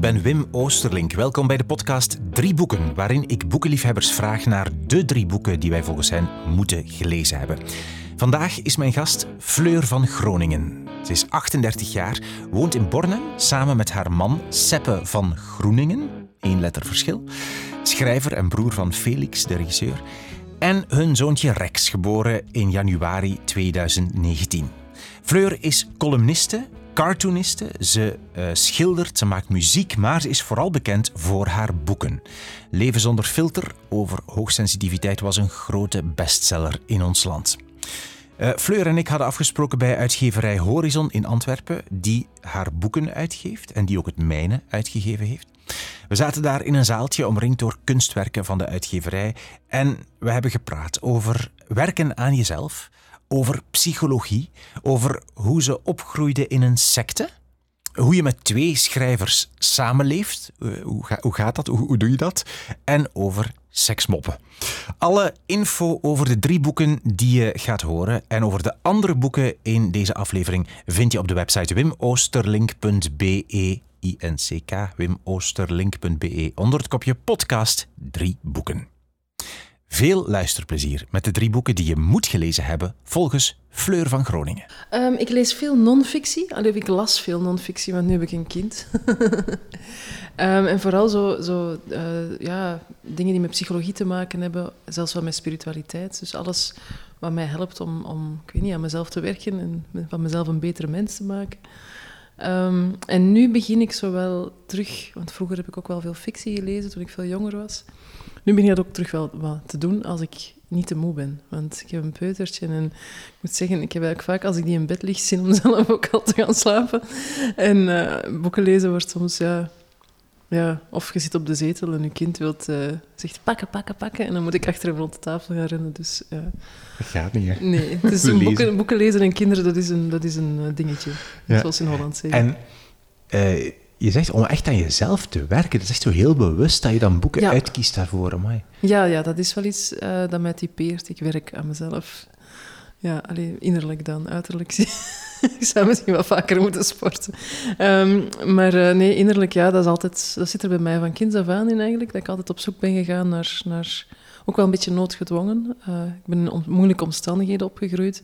ik ben Wim Oosterlink. Welkom bij de podcast Drie Boeken, waarin ik boekenliefhebbers vraag naar de drie boeken die wij volgens hen moeten gelezen hebben. Vandaag is mijn gast Fleur van Groningen. Ze is 38 jaar, woont in Bornem samen met haar man Seppe van Groeningen, één letter verschil, schrijver en broer van Felix, de regisseur, en hun zoontje Rex, geboren in januari 2019. Fleur is columniste, cartooniste, ze uh, schildert, ze maakt muziek, maar ze is vooral bekend voor haar boeken. Leven zonder filter over hoogsensitiviteit was een grote bestseller in ons land. Uh, Fleur en ik hadden afgesproken bij uitgeverij Horizon in Antwerpen, die haar boeken uitgeeft en die ook het mijne uitgegeven heeft. We zaten daar in een zaaltje omringd door kunstwerken van de uitgeverij en we hebben gepraat over werken aan jezelf, over psychologie, over hoe ze opgroeide in een secte, hoe je met twee schrijvers samenleeft, eh, hoe, ga, hoe gaat dat, hoe, hoe doe je dat, en over seksmoppen. Alle info over de drie boeken die je gaat horen en over de andere boeken in deze aflevering vind je op de website wimoosterlink.be INCK, wimoosterlink.be, onder het kopje podcast drie boeken. Veel luisterplezier met de drie boeken die je moet gelezen hebben volgens Fleur van Groningen. Um, ik lees veel non-fictie. Allee, ik las veel non-fictie, want nu heb ik een kind. um, en vooral zo, zo uh, ja, dingen die met psychologie te maken hebben, zelfs wel met spiritualiteit. Dus alles wat mij helpt om, om ik weet niet, aan mezelf te werken en van mezelf een betere mens te maken. Um, en nu begin ik zowel terug, want vroeger heb ik ook wel veel fictie gelezen toen ik veel jonger was. Nu begin ik dat ook terug wel wat te doen als ik niet te moe ben. Want ik heb een peutertje en ik moet zeggen, ik heb eigenlijk vaak als ik die in bed lig, zin om zelf ook al te gaan slapen. En uh, boeken lezen wordt soms, ja, ja, of je zit op de zetel en je kind wilt, uh, zegt pakken, pakken, pakken. En dan moet ik achter hem rond de tafel gaan rennen. Dus, ja. Dat gaat niet, hè? Nee, dus boeken, boeken, lezen en kinderen, dat is een, dat is een eh, dingetje. Ja. Zoals in Holland zeggen. En uh, je zegt om echt aan jezelf te werken, dat is echt zo heel bewust dat je dan boeken ja. uitkiest daarvoor. Amai. Ja, ja, dat is wel iets uh, dat mij typeert. Ik werk aan mezelf. Ja, alleen innerlijk dan, uiterlijk. ik zou misschien wel vaker moeten sporten. Um, maar uh, nee, innerlijk, ja, dat, is altijd, dat zit er bij mij van kinds af aan in eigenlijk. Dat ik altijd op zoek ben gegaan naar, naar ook wel een beetje noodgedwongen. Uh, ik ben in moeilijke omstandigheden opgegroeid.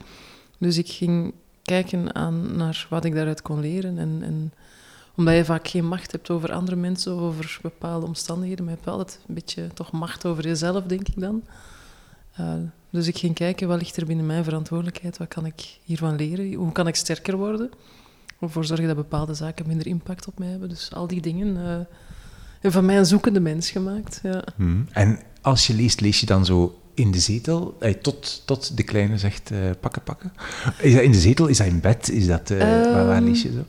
Dus ik ging kijken aan, naar wat ik daaruit kon leren. En, en omdat je vaak geen macht hebt over andere mensen of over bepaalde omstandigheden, maar je hebt altijd een beetje toch macht over jezelf, denk ik dan. Uh, dus ik ging kijken, wat ligt er binnen mijn verantwoordelijkheid? Wat kan ik hiervan leren? Hoe kan ik sterker worden? Ervoor zorgen dat bepaalde zaken minder impact op mij hebben. Dus al die dingen uh, hebben van mij een zoekende mens gemaakt. Ja. Hmm. En als je leest, lees je dan zo in de zetel, eh, tot, tot de kleine zegt uh, pakken, pakken? Is dat in de zetel? Is dat in bed? Is dat, uh, um, waar, waar, lees je zo?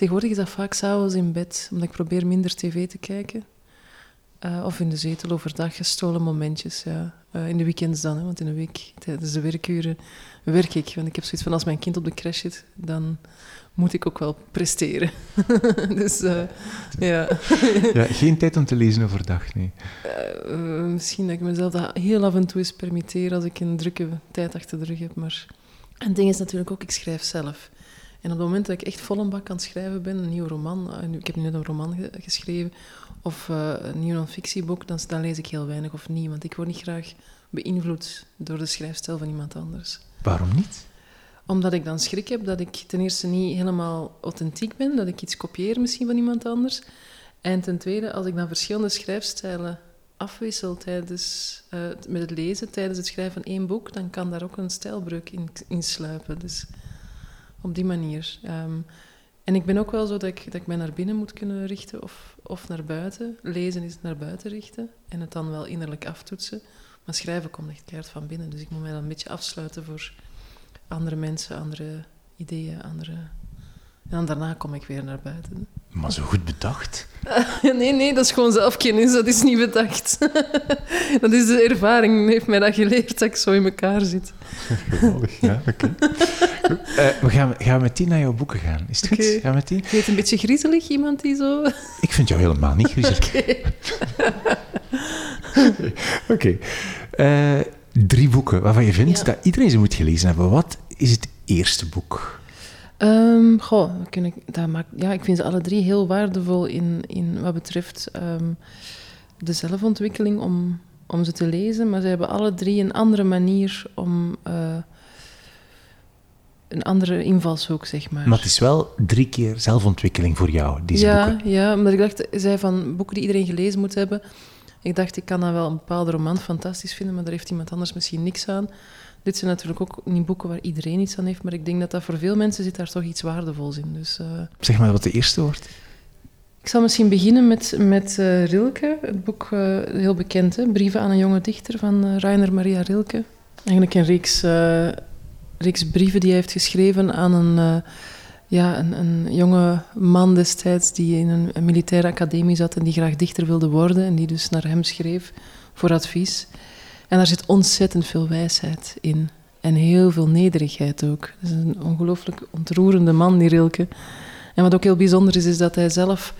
Tegenwoordig is dat vaak s'avonds in bed, omdat ik probeer minder tv te kijken. Uh, of in de zetel overdag gestolen momentjes, ja. Uh, in de weekends dan, hè, want in de week, tijdens de werkuren, werk ik. Want ik heb zoiets van, als mijn kind op de crash zit, dan moet ik ook wel presteren. dus, uh, ja. ja. Geen tijd om te lezen overdag, nee. misschien dat ik mezelf dat heel af en toe eens permitteer als ik een drukke tijd achter de rug heb, maar... En het ding is natuurlijk ook, ik schrijf zelf. En op het moment dat ik echt vol een bak aan het schrijven ben, een nieuw roman, ik heb nu net een roman ge geschreven, of uh, een nieuw non-fictieboek, dan, dan, lees ik heel weinig of niet. Want ik word niet graag beïnvloed door de schrijfstijl van iemand anders. Waarom niet? Omdat ik dan schrik heb dat ik ten eerste niet helemaal authentiek ben, dat ik iets kopieer misschien van iemand anders. En ten tweede, als ik dan verschillende schrijfstijlen afwissel tijdens, uh, met het lezen, tijdens het schrijven van één boek, dan kan daar ook een stijlbreuk in, in sluipen. Dus op die manier. Um, en ik ben ook wel zo dat ik, dat ik mij naar binnen moet kunnen richten of, of naar buiten. Lezen is naar buiten richten en het dan wel innerlijk aftoetsen. Maar schrijven komt echt keihard van binnen. Dus ik moet mij dan een beetje afsluiten voor andere mensen, andere ideeën, andere... En daarna kom ik weer naar buiten. Maar zo goed bedacht. nee, nee, dat is gewoon zelfkennis. Dat is niet bedacht. dat is de ervaring. heeft mij dat geleerd dat ik zo in elkaar zit. Geweldig, ja, oké. Okay. Uh, we gaan, gaan meteen naar jouw boeken gaan. Is het goed? Gaan we meteen? Je een beetje griezelig, iemand die zo... Ik vind jou helemaal niet griezelig. Oké. okay. uh, drie boeken waarvan je vindt ja. dat iedereen ze moet gelezen hebben. Wat is het eerste boek? Ehm, goh, ik, dat maakt, ja, ik vind ze alle drie heel waardevol in, in wat betreft ehm, de zelfontwikkeling om, om ze te lezen. Maar ze hebben alle drie een andere manier om... Uh, een andere invalshoek, zeg maar. Maar het is wel drie keer zelfontwikkeling voor jou, deze ja, boeken. Ja, omdat ik dacht, zij van boeken die iedereen gelezen moet hebben. Ik dacht, ik kan dan wel een bepaalde roman fantastisch vinden, maar daar heeft iemand anders misschien niks aan. Dit zijn natuurlijk ook niet boeken waar iedereen iets aan heeft, maar ik denk dat dat voor veel mensen zit daar toch iets waardevols in. Dus, uh... Zeg maar wat de eerste wordt. Ik zal misschien beginnen met, met uh, Rilke, het boek uh, heel bekend, hè? Brieven aan een jonge dichter van Rainer Maria Rilke. Eigenlijk een reeks, reeks brieven die hij heeft geschreven aan een, ja, een, een, jonge man destijds die in een, een militaire academie zat en die graag dichter wilde worden en die dus naar hem schreef voor advies. En daar zit ontzettend veel wijsheid in. En heel veel nederigheid ook. Het is een ongelooflijk ontroerende man, die Rilke. En wat ook heel bijzonder is, is dat hij zelf...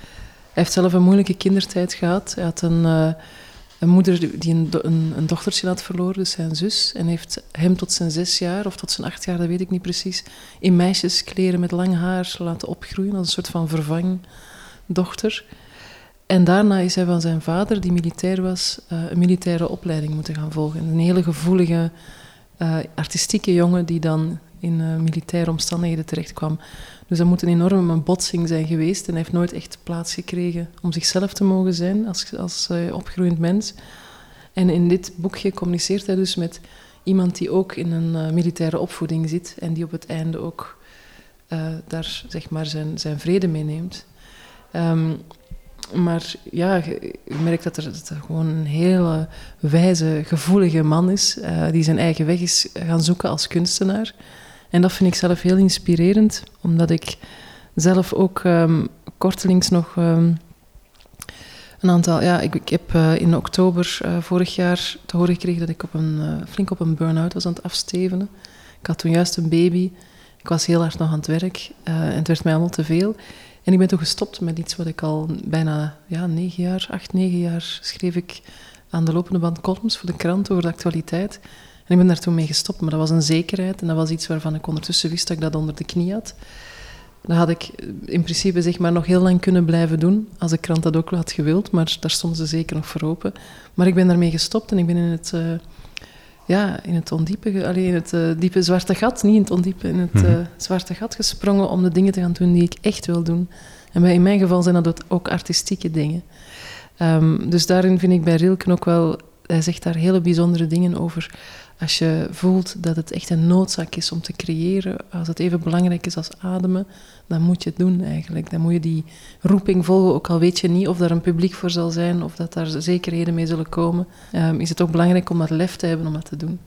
Heeft zelf een moeilijke kindertijd gehad. Hij had een, uh, een moeder die een, een, een, dochtertje had verloren, dus zijn zus. En heeft hem tot zijn zes jaar, of tot zijn acht jaar, dat weet ik niet precies, in meisjeskleren met lang haar laten opgroeien. Als een soort van vervangdochter. En daarna is hij van zijn vader, die militair was, uh, een militaire opleiding moeten gaan volgen. Een hele gevoelige, uh, artistieke jongen die dan in uh, militaire omstandigheden terechtkwam. Dus dat moet een enorme botsing zijn geweest. En hij heeft nooit echt plaats gekregen om zichzelf te mogen zijn als, als opgroeiend mens. En in dit boekje communiceert hij dus met iemand die ook in een militaire opvoeding zit. En die op het einde ook daar zeg maar zijn, zijn vrede meeneemt. Um, maar ja, je merkt dat er, gewoon een hele wijze, gevoelige man is, uh, die zijn eigen weg is gaan zoeken als kunstenaar. En dat vind ik zelf heel inspirerend, omdat ik zelf ook um, kortelings nog um, een aantal... Ja, ik, ik heb uh, in oktober uh, vorig jaar te horen gekregen dat ik op een, flink op een burn-out was aan het afstevenen. Ik had toen juist een baby. Ik was heel hard nog aan het werk en het werd mij allemaal te veel. En ik ben toen gestopt met iets wat ik al bijna ja, negen jaar, acht, negen jaar schreef ik aan de lopende band columns voor de krant over de actualiteit. En ik ben daar toen mee gestopt, maar dat was een zekerheid en dat was iets waarvan ik ondertussen wist dat ik dat onder de knie had. Dat had ik in principe zeg maar nog heel lang kunnen blijven doen, als de krant dat ook had gewild, maar daar stonden ze zeker nog voor open. Maar ik ben daarmee gestopt en ik ben in het... Uh, ja, in het ondiepe, alleen in het uh, diepe zwarte gat, niet in het ondiepe, in het uh, zwarte gat gesprongen om de dingen te gaan doen die ik echt wil doen. En bij, in mijn geval zijn dat ook artistieke dingen. Um, dus daarin vind ik bij Rilken ook wel, hij zegt daar hele bijzondere dingen over. Als je voelt dat het echt een noodzaak is om te creëren, als het even belangrijk is als ademen, dan moet je het doen eigenlijk. Dan moet je die roeping volgen, ook al weet je niet of daar een publiek voor zal zijn of dat daar zekerheden mee zullen komen. Um, is het ook belangrijk om dat lef te hebben om dat te doen.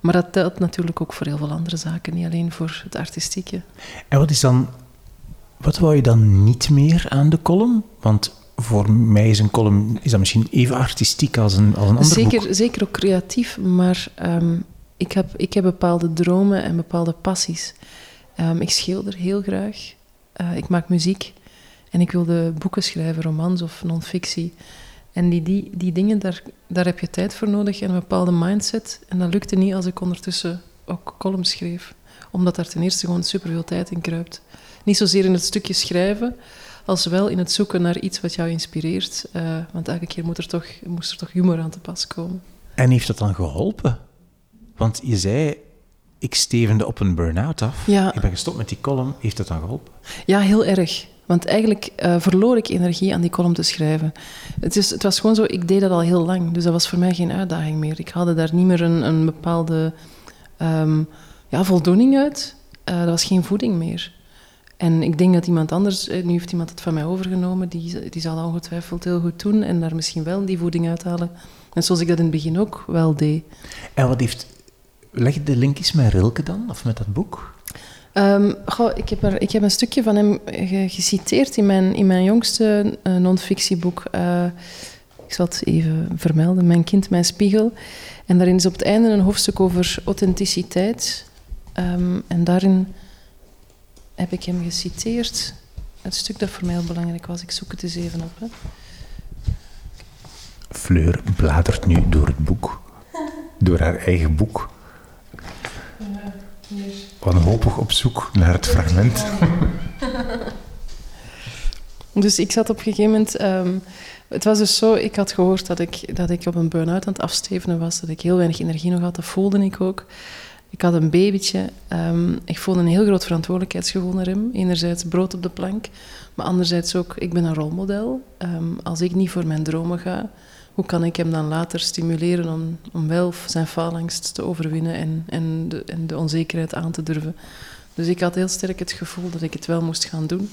Maar dat telt natuurlijk ook voor heel veel andere zaken, niet alleen voor het artistieke. En wat is dan, wat wou je dan niet meer aan de column? Want voor mij is een column is dat misschien even artistiek als een, als een ander zeker, boek. Zeker ook creatief, maar um, ik, heb, ik heb bepaalde dromen en bepaalde passies. Um, ik schilder heel graag. Uh, ik maak muziek. En ik wilde boeken schrijven, romans of non-fictie. En die, die, die dingen, daar, daar heb je tijd voor nodig en een bepaalde mindset. En dat lukte niet als ik ondertussen ook columns schreef. Omdat daar ten eerste gewoon superveel tijd in kruipt. Niet zozeer in het stukje schrijven, als wel in het zoeken naar iets wat jou inspireert. Uh, want elke keer moet er, toch, moest er toch humor aan te pas komen. En heeft dat dan geholpen? Want je zei, ik stevende op een burn-out af. Ja. Ik ben gestopt met die column. Heeft dat dan geholpen? Ja, heel erg. Want eigenlijk uh, verloor ik energie aan die column te schrijven. Het, is, het was gewoon zo, ik deed dat al heel lang. Dus dat was voor mij geen uitdaging meer. Ik haalde daar niet meer een, een bepaalde um, ja, voldoening uit. Uh, dat was geen voeding meer. En ik denk dat iemand anders, nu heeft iemand het van mij overgenomen, die, die zal ongetwijfeld heel goed doen en daar misschien wel die voeding uithalen. Net zoals ik dat in het begin ook wel deed. En wat heeft... Leg de link eens met Rilke dan, of met dat boek? Um, goh, ik, heb er, ik heb een stukje van hem geciteerd in mijn, in mijn jongste uh, non-fictieboek. Uh, ik zal het even vermelden. Mijn kind, mijn spiegel. En daarin is op het einde een hoofdstuk over authenticiteit. Um, en daarin heb ik hem geciteerd. Het stuk dat voor mij heel belangrijk was. Ik zoek het eens even op. Hè. Fleur bladert nu door het boek. Door haar eigen boek. Wanhopig op zoek naar het fragment. Dus ik zat op een gegeven moment... ehm, het was dus zo, ik had gehoord dat ik, dat ik op een burn-out aan het afstevenen was, dat ik heel weinig energie nog had, dat voelde ik ook. Ik had een babytje. ehm, ik voelde een heel groot verantwoordelijkheidsgevoel naar hem. Enerzijds brood op de plank, maar anderzijds ook, ik ben een rolmodel. Ehm, als ik niet voor mijn dromen ga, hoe kan ik hem dan later stimuleren om, om wel zijn faalangst te overwinnen en, en, de, en de onzekerheid aan te durven? Dus ik had heel sterk het gevoel dat ik het wel moest gaan doen.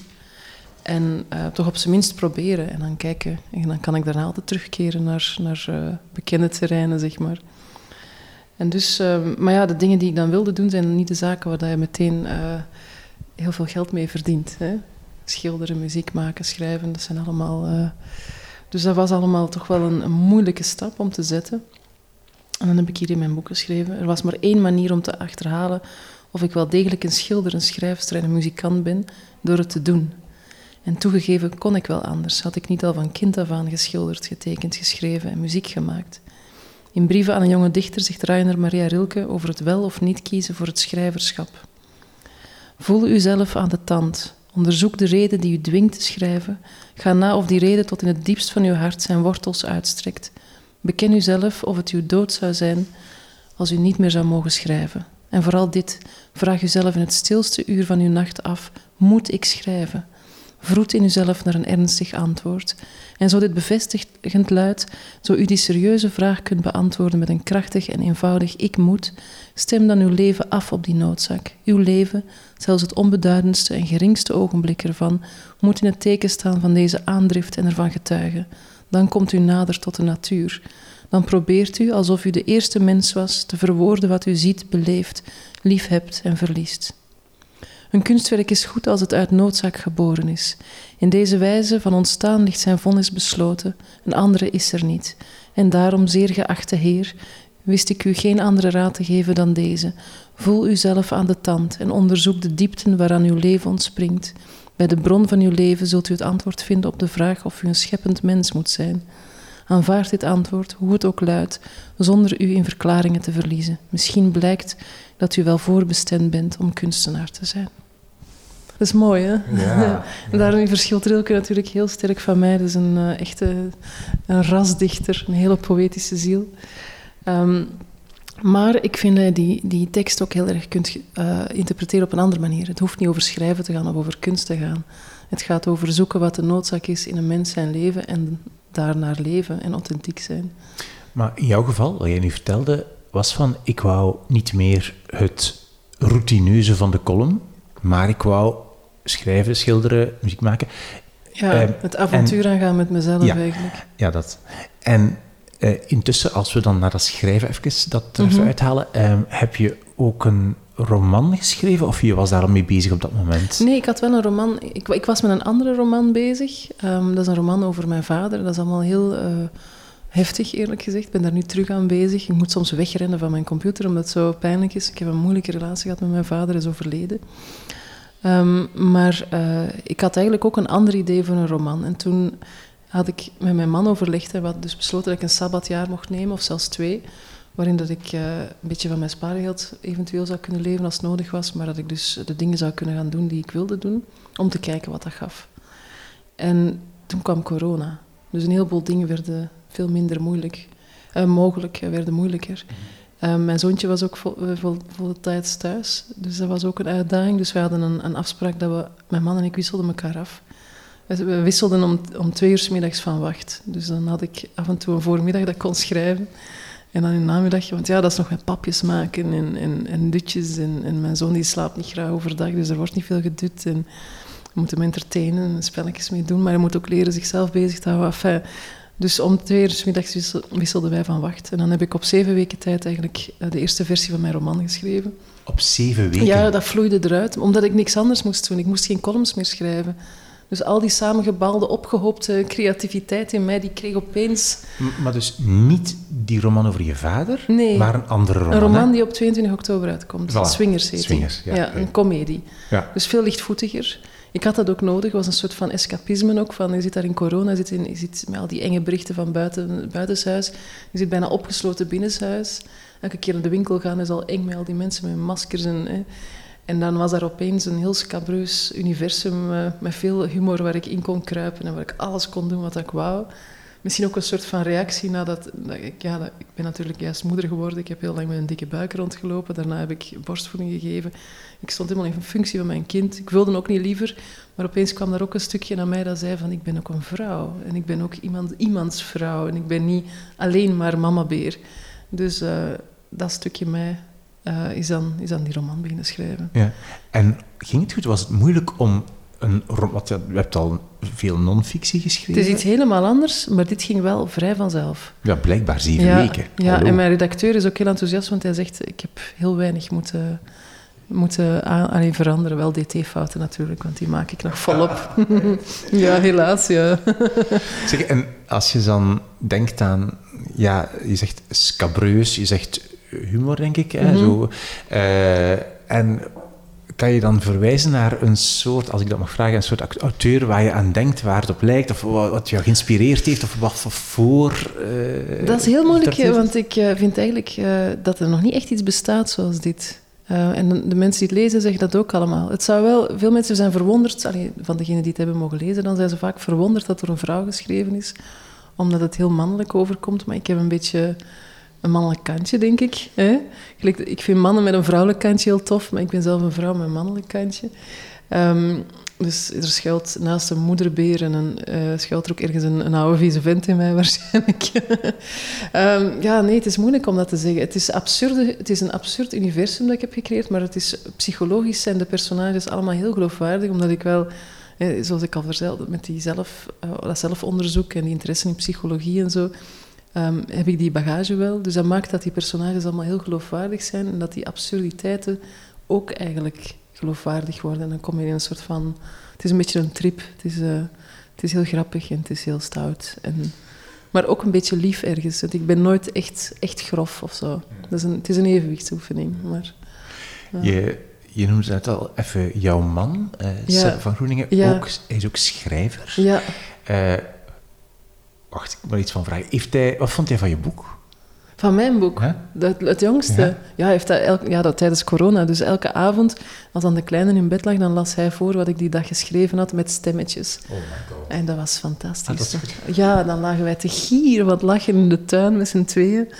En eh, toch op zijn minst proberen en dan kijken. En dan kan ik daarna altijd terugkeren naar, naar eh, bekende terreinen, zeg maar. En dus, eh, maar ja, de dingen die ik dan wilde doen zijn niet de zaken waar je meteen eh, heel veel geld mee verdient. Hè? Schilderen, muziek maken, schrijven, dat zijn allemaal. eh, dus dat was allemaal toch wel een, een moeilijke stap om te zetten. En dan heb ik hier in mijn boek geschreven. Er was maar één manier om te achterhalen of ik wel degelijk een schilder, een schrijfster en een muzikant ben, door het te doen. En toegegeven kon ik wel anders. Had ik niet al van kind af aan geschilderd, getekend, geschreven en muziek gemaakt. In brieven aan een jonge dichter zegt Rainer Maria Rilke over het wel of niet kiezen voor het schrijverschap. Voel uzelf aan de tand. Onderzoek de reden die u dwingt te schrijven. Ga na of die reden tot in het diepst van uw hart zijn wortels uitstrekt. Beken uzelf of het uw dood zou zijn als u niet meer zou mogen schrijven. En vooral dit, vraag uzelf in het stilste uur van uw nacht af: moet ik schrijven? Vroet in uzelf naar een ernstig antwoord. En zo dit bevestigend luidt, zo u die serieuze vraag kunt beantwoorden met een krachtig en eenvoudig ik moet, stem dan uw leven af op die noodzaak. Uw leven, zelfs het onbeduidendste en geringste ogenblik ervan, moet in het teken staan van deze aandrift en ervan getuigen. Dan komt u nader tot de natuur. Dan probeert u, alsof u de eerste mens was, te verwoorden wat u ziet, beleeft, liefhebt en verliest. Een kunstwerk is goed als het uit noodzaak geboren is. In deze wijze van ontstaan ligt zijn vonnis besloten, een andere is er niet. En daarom, zeer geachte Heer, wist ik u geen andere raad te geven dan deze. Voel uzelf aan de tand en onderzoek de diepten waaraan uw leven ontspringt. Bij de bron van uw leven zult u het antwoord vinden op de vraag of u een scheppend mens moet zijn. Aanvaard dit antwoord, hoe het ook luidt, zonder u in verklaringen te verliezen. Misschien blijkt dat u wel voorbestemd bent om kunstenaar te zijn. Dat is mooi, hè? Ja. En daarin verschilt Rilke natuurlijk heel sterk van mij. Dat is een eh, echte een rasdichter, een hele poëtische ziel. Ehm, maar ik vind dat je die, die tekst ook heel erg kunt eh, interpreteren op een andere manier. Het hoeft niet over schrijven te gaan of over kunst te gaan. Het gaat over zoeken wat de noodzaak is in een mens zijn leven en daarnaar leven en authentiek zijn. Maar in jouw geval, wat jij nu vertelde, was van ik wou niet meer het routineuze van de column, maar ik wou schrijven, schilderen, muziek maken. Ja, Ehm, het avontuur aangaan met mezelf Ja. eigenlijk. Ja, dat. En eh, intussen, als we dan naar dat schrijven even dat er Mhm. uithalen, ehm, heb je ook een roman geschreven of je was daar al mee bezig op dat moment? Nee, ik had wel een roman. Ik, ik was met een andere roman bezig. Ehm, dat is een roman over mijn vader. Dat is allemaal heel eh, heftig, eerlijk gezegd. Ik ben daar nu terug aan bezig. Ik moet soms wegrennen van mijn computer, omdat het zo pijnlijk is. Ik heb een moeilijke relatie gehad met mijn vader, is overleden. Ehm, maar eh, ik had eigenlijk ook een ander idee voor een roman. En toen had ik met mijn man overlegd en dus besloten dat ik een sabbatjaar mocht nemen, of zelfs twee. Waarin dat ik eh, een beetje van mijn spaargeld eventueel zou kunnen leven als nodig was. Maar dat ik dus de dingen zou kunnen gaan doen die ik wilde doen. Om te kijken wat dat gaf. En toen kwam corona. Dus een heleboel dingen werden veel minder moeilijk. eh, mogelijk, werden moeilijker. Eh, mijn zoontje was ook vol, eh, vol, voltijds thuis. Dus dat was ook een uitdaging. Dus we hadden een, een afspraak dat we... Mijn man en ik wisselden elkaar af. We wisselden om, om twee uur middags van wacht. Dus dan had ik af en toe een voormiddag dat ik kon schrijven. En dan in de namiddag, want ja, dat is nog met papjes maken en, en, en dutjes. En, en mijn zoon die slaapt niet graag overdag, dus er wordt niet veel gedut. En moeten hem entertainen en spelletjes mee doen, maar hij moet ook leren zichzelf bezig te houden. Dus om twee uur 's middags wissel- wisselden wij van wacht. En dan heb ik op zeven weken tijd eigenlijk eh, de eerste versie van mijn roman geschreven. Op zeven weken? Ja, dat vloeide eruit, omdat ik niks anders moest doen. Ik moest geen columns meer schrijven. Dus al die samengebalde, opgehoopte creativiteit in mij, die kreeg opeens... Maar dus niet die roman over je vader, Nee. maar een andere roman. Een roman hè? die op 22 oktober uitkomt. Voilà. Swingers heet. Swingers, ja, een komedie. Ja. Dus veel lichtvoetiger. Ik had dat ook nodig. Het was een soort van escapisme ook. Van, je zit daar in corona, je zit, in, je zit met al die enge berichten van buiten, buitenshuis. Je zit bijna opgesloten binnenshuis. elke keer naar de winkel gaan is al eng met al die mensen met maskers. En, en dan was daar opeens een heel scabreus universum uh, met veel humor waar ik in kon kruipen en waar ik alles kon doen wat ik wou. Misschien ook een soort van reactie nadat... Dat ik, ja, ik ben natuurlijk juist moeder geworden. Ik heb heel lang met een dikke buik rondgelopen. Daarna heb ik borstvoeding gegeven. Ik stond helemaal in functie van mijn kind. Ik wilde ook niet liever. Maar opeens kwam er ook een stukje naar mij dat zei van... Ik ben ook een vrouw. En ik ben ook iemand, iemands vrouw. En ik ben niet alleen maar mama-beer. Dus uh, dat stukje mij uh, is, dan, is dan die roman beginnen schrijven. Ja. En ging het goed? Was het moeilijk om een... Wat, je hebt al veel non-fictie geschreven. Het is iets helemaal anders, maar dit ging wel vrij vanzelf. Ja, blijkbaar zeven ja, weken. Ja, Hallo. en mijn redacteur is ook heel enthousiast, want hij zegt... Ik heb heel weinig moeten moeten alleen veranderen. Wel dt-fouten natuurlijk, want die maak ik nog volop. ja, helaas, ja. zeg, en als je dan denkt aan... Ja, je zegt scabreus, je zegt humor, denk ik. Hè, mm -hmm. zo, uh, en kan je dan verwijzen naar een soort, als ik dat mag vragen, een soort auteur waar je aan denkt, waar het op lijkt, of wat je geïnspireerd heeft, of wat voor... Uh, dat is heel moeilijk, want ik uh, vind eigenlijk uh, dat er nog niet echt iets bestaat zoals dit. En de, de, mensen die het lezen zeggen dat ook allemaal. Het zou wel, veel mensen zijn verwonderd, allee, van degenen die het hebben mogen lezen, dan zijn ze vaak verwonderd dat er een vrouw geschreven is, omdat het heel mannelijk overkomt. Maar ik heb een beetje een mannelijk kantje, denk ik. Hè? Ik vind mannen met een vrouwelijk kantje heel tof, maar ik ben zelf een vrouw met een mannelijk kantje. Um, dus er schuilt naast een moederbeer en een, uh, schuilt er ook ergens een, een oude vieze vent in mij waarschijnlijk. um, ja, nee, het is moeilijk om dat te zeggen. Het is, absurde, het is een absurd universum dat ik heb gecreëerd, maar het is, psychologisch zijn de personages allemaal heel geloofwaardig, omdat ik wel, eh, zoals ik al vertelde, met die zelf, uh, dat zelfonderzoek en die interesse in psychologie en zo, um, heb ik die bagage wel. Dus dat maakt dat die personages allemaal heel geloofwaardig zijn en dat die absurditeiten ook eigenlijk geloofwaardig worden. En dan kom je in een soort van... Het is een beetje een trip. Het is, uh, het is heel grappig en het is heel stout. En, maar ook een beetje lief ergens. Want ik ben nooit echt, echt grof of zo. Dat is een, het is een evenwichtsoefening. Maar, je, je noemde net al even jouw man, uh, Ja. Van Groeningen. Ja. Ook, hij is ook schrijver. ja. Wacht, ik moet iets van vragen. Heeft hij, wat vond hij van je boek? Van mijn boek, dat, het jongste. Ja. Heeft dat, elk, ja, dat tijdens corona. Dus elke avond, als dan de kleine in bed lag, dan las hij voor wat ik die dag geschreven had met stemmetjes. Oh my god. En dat was fantastisch. Ah, dat. Ja, dan lagen wij te gieren wat lachen in de tuin met z'n tweeën.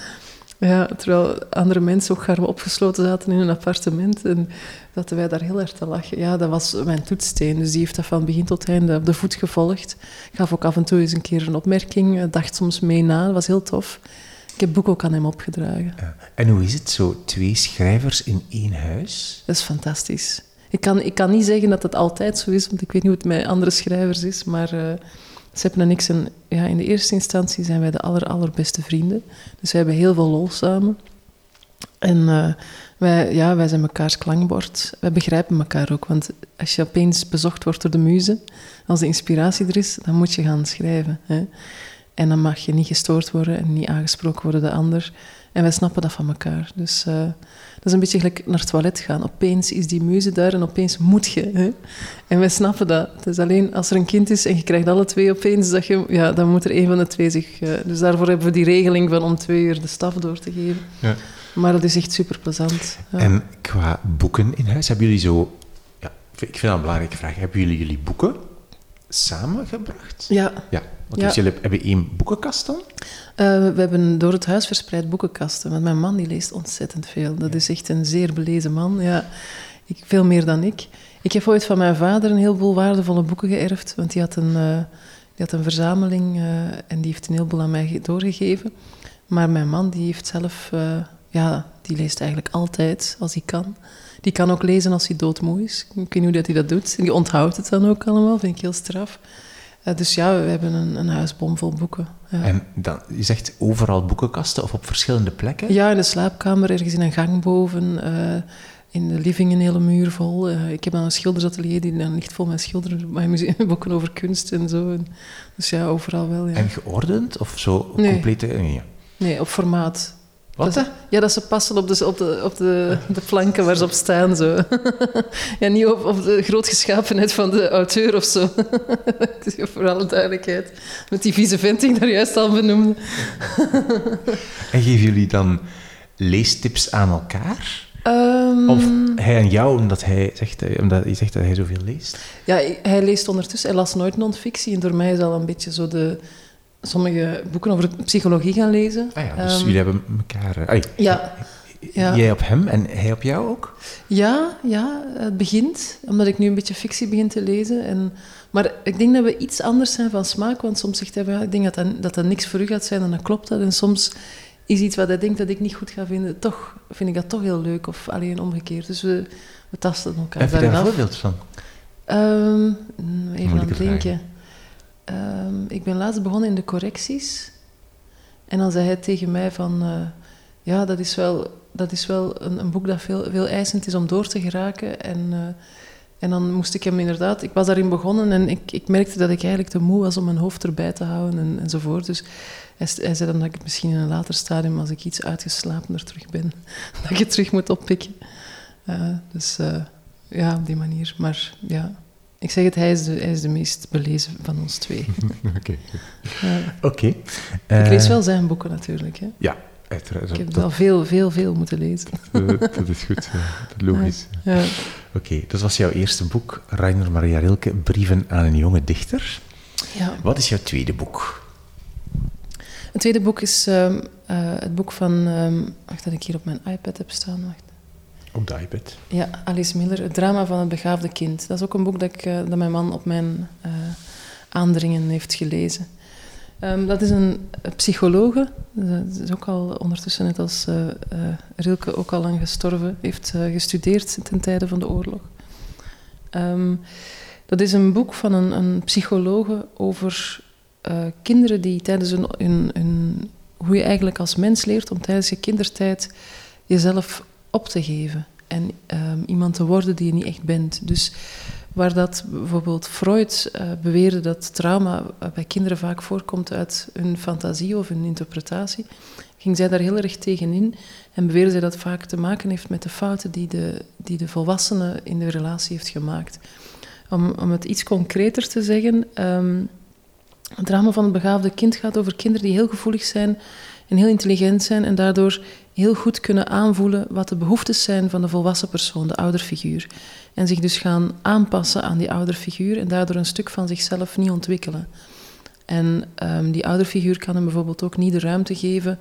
Ja, terwijl andere mensen ook gaan opgesloten zaten in een appartement. En zaten wij daar heel erg te lachen. Ja, dat was mijn toetssteen. Dus die heeft dat van begin tot einde op de voet gevolgd. Ik gaf ook af en toe eens een keer een opmerking. eh, Dacht soms mee na. Dat was heel tof. Ik heb het boek ook aan hem opgedragen. Ja. En hoe is het zo, twee schrijvers in één huis? Dat is fantastisch. Ik kan, ik kan niet zeggen dat het altijd zo is, want ik weet niet hoe het met andere schrijvers is. Maar uh, Sepp en ik zijn, ja, in de eerste instantie zijn wij de aller, allerbeste vrienden. Dus we hebben heel veel lol samen. En uh, wij, ja, wij zijn mekaars klankbord. Wij begrijpen elkaar ook, want als je opeens bezocht wordt door de muze, als de inspiratie er is, dan moet je gaan schrijven. Hè? En dan mag je niet gestoord worden en niet aangesproken worden de ander. En wij snappen dat van elkaar. Dus uh, dat is een beetje gelijk naar het toilet gaan. Opeens is die muze daar en opeens moet je. Hè? En wij snappen dat. Het is alleen als er een kind is en je krijgt alle twee opeens, dat je, ja, dan moet er een van de twee zich... Uh, dus daarvoor hebben we die regeling van om twee uur de staf door te geven. Ja. Maar dat is echt super plezant. Ja. En qua boeken in huis, hebben jullie zo... Ja, ik vind dat een belangrijke vraag. Hebben jullie jullie boeken samengebracht? Ja. Ja. Want Ja. dus jullie hebben één boekenkast dan? Uh, we hebben door het huis verspreid boekenkasten. Want mijn man die leest ontzettend veel. Dat is echt een zeer belezen man. Ja, ik, veel meer dan ik. Ik heb ooit van mijn vader een heleboel waardevolle boeken geërfd. Want die had een, uh, die had een verzameling uh, en die heeft een heleboel aan mij ge- doorgegeven. Maar mijn man die heeft zelf... ja, die leest eigenlijk altijd als hij kan. Die kan ook lezen als hij doodmoe is. Ik weet niet hoe dat hij dat doet. En die onthoudt het dan ook allemaal. Vind ik heel straf. Uh, dus ja, we hebben een, een huisbom vol boeken. Ja. En dan, je zegt overal boekenkasten of op verschillende plekken? Ja, in de slaapkamer, ergens in een gang boven. Uh, in de living een hele muur vol. Uh, ik heb dan een schildersatelier die dan ligt vol met schilderen, boeken over kunst en zo. En, dus ja, overal wel. Ja. En geordend of zo Nee. complete... Nee. Nee, op formaat. Wat? Dat, ja, dat ze passen op de, op de, op de, de flanken waar ze op staan. Zo. ja, niet op, op de grootgeschapenheid van de auteur of zo. Voor alle duidelijkheid. Met die vieze vent die ik daar juist al benoemde. En geven jullie dan leestips aan elkaar? Ehm, Of hij aan jou, omdat, hij zegt, eh, omdat je zegt dat hij zoveel leest? Ja, hij leest ondertussen. Hij las nooit non-fictie. En door mij is al een beetje zo de... Sommige boeken over psychologie gaan lezen. Ah ja, dus Ehm, jullie hebben elkaar... eh, ai, Ja, ja. Jij op hem en hij op jou ook? Ja, ja, het begint. Omdat ik nu een beetje fictie begin te lezen. En, maar ik denk dat we iets anders zijn van smaak. Want soms zegt hij, ja, ik denk dat dat, dat dat niks voor u gaat zijn. En dan klopt dat. En soms is iets wat hij denkt dat ik niet goed ga vinden. Toch vind ik dat toch heel leuk. Of alleen omgekeerd. Dus we, we tasten elkaar Heb je daar een voorbeeld van? Ehm, mm, even aan het denken. Ehm, ik ben laatst begonnen in de correcties. En dan zei hij tegen mij van... eh, ja, dat is wel, dat is wel een, een boek dat veel, veel eisend is om door te geraken. En, eh, en dan moest ik hem inderdaad... Ik was daarin begonnen en ik, ik merkte dat ik eigenlijk te moe was om mijn hoofd erbij te houden en, enzovoort. Dus hij, zei dan dat ik misschien in een later stadium, als ik iets uitgeslapener terug ben, dat ik het terug moet oppikken. Eh, dus ja, op die manier. Maar ja, ik zeg het, hij is de, hij is de meest belezen van ons twee. Oké. Ja. Oké. ik lees Eh, wel zijn boeken natuurlijk. Hè. Ja, uiteraard. Ik heb dat, wel veel, veel, veel moeten lezen. dat, dat is goed. ja. Logisch. Ja. Oké, dat was jouw eerste boek, Rainer Maria Rilke, Brieven aan een jonge dichter. Ja. Wat is jouw tweede boek? Het tweede boek is ehm, eh, het boek van... ehm, wacht, dat ik hier op mijn iPad heb staan. Wacht. Op de iPad. Ja, Alice Miller, Het drama van het begaafde kind. Dat is ook een boek dat, ik, eh, dat mijn man op mijn eh, aandringen heeft gelezen. Ehm, dat is een psychologe. Dat is ook al ondertussen, net als eh, Rilke, ook al lang gestorven. Heeft gestudeerd ten tijde van de oorlog. Ehm, dat is een boek van een, een psychologe over kinderen die tijdens hun, hun... Hoe je eigenlijk als mens leert om tijdens je kindertijd jezelf op te geven. En ehm, iemand te worden die je niet echt bent. Dus waar dat bijvoorbeeld Freud eh, beweerde dat trauma eh, bij kinderen vaak voorkomt uit hun fantasie of hun interpretatie, ging zij daar heel erg tegen in en beweerde zij dat vaak te maken heeft met de fouten die de, die de volwassene in de relatie heeft gemaakt. Om, om het iets concreter te zeggen, ehm, het drama van het begaafde kind gaat over kinderen die heel gevoelig zijn en heel intelligent zijn en daardoor heel goed kunnen aanvoelen wat de behoeftes zijn van de volwassen persoon, de ouderfiguur. En zich dus gaan aanpassen aan die ouderfiguur en daardoor een stuk van zichzelf niet ontwikkelen. En ehm, die ouderfiguur kan hem bijvoorbeeld ook niet de ruimte geven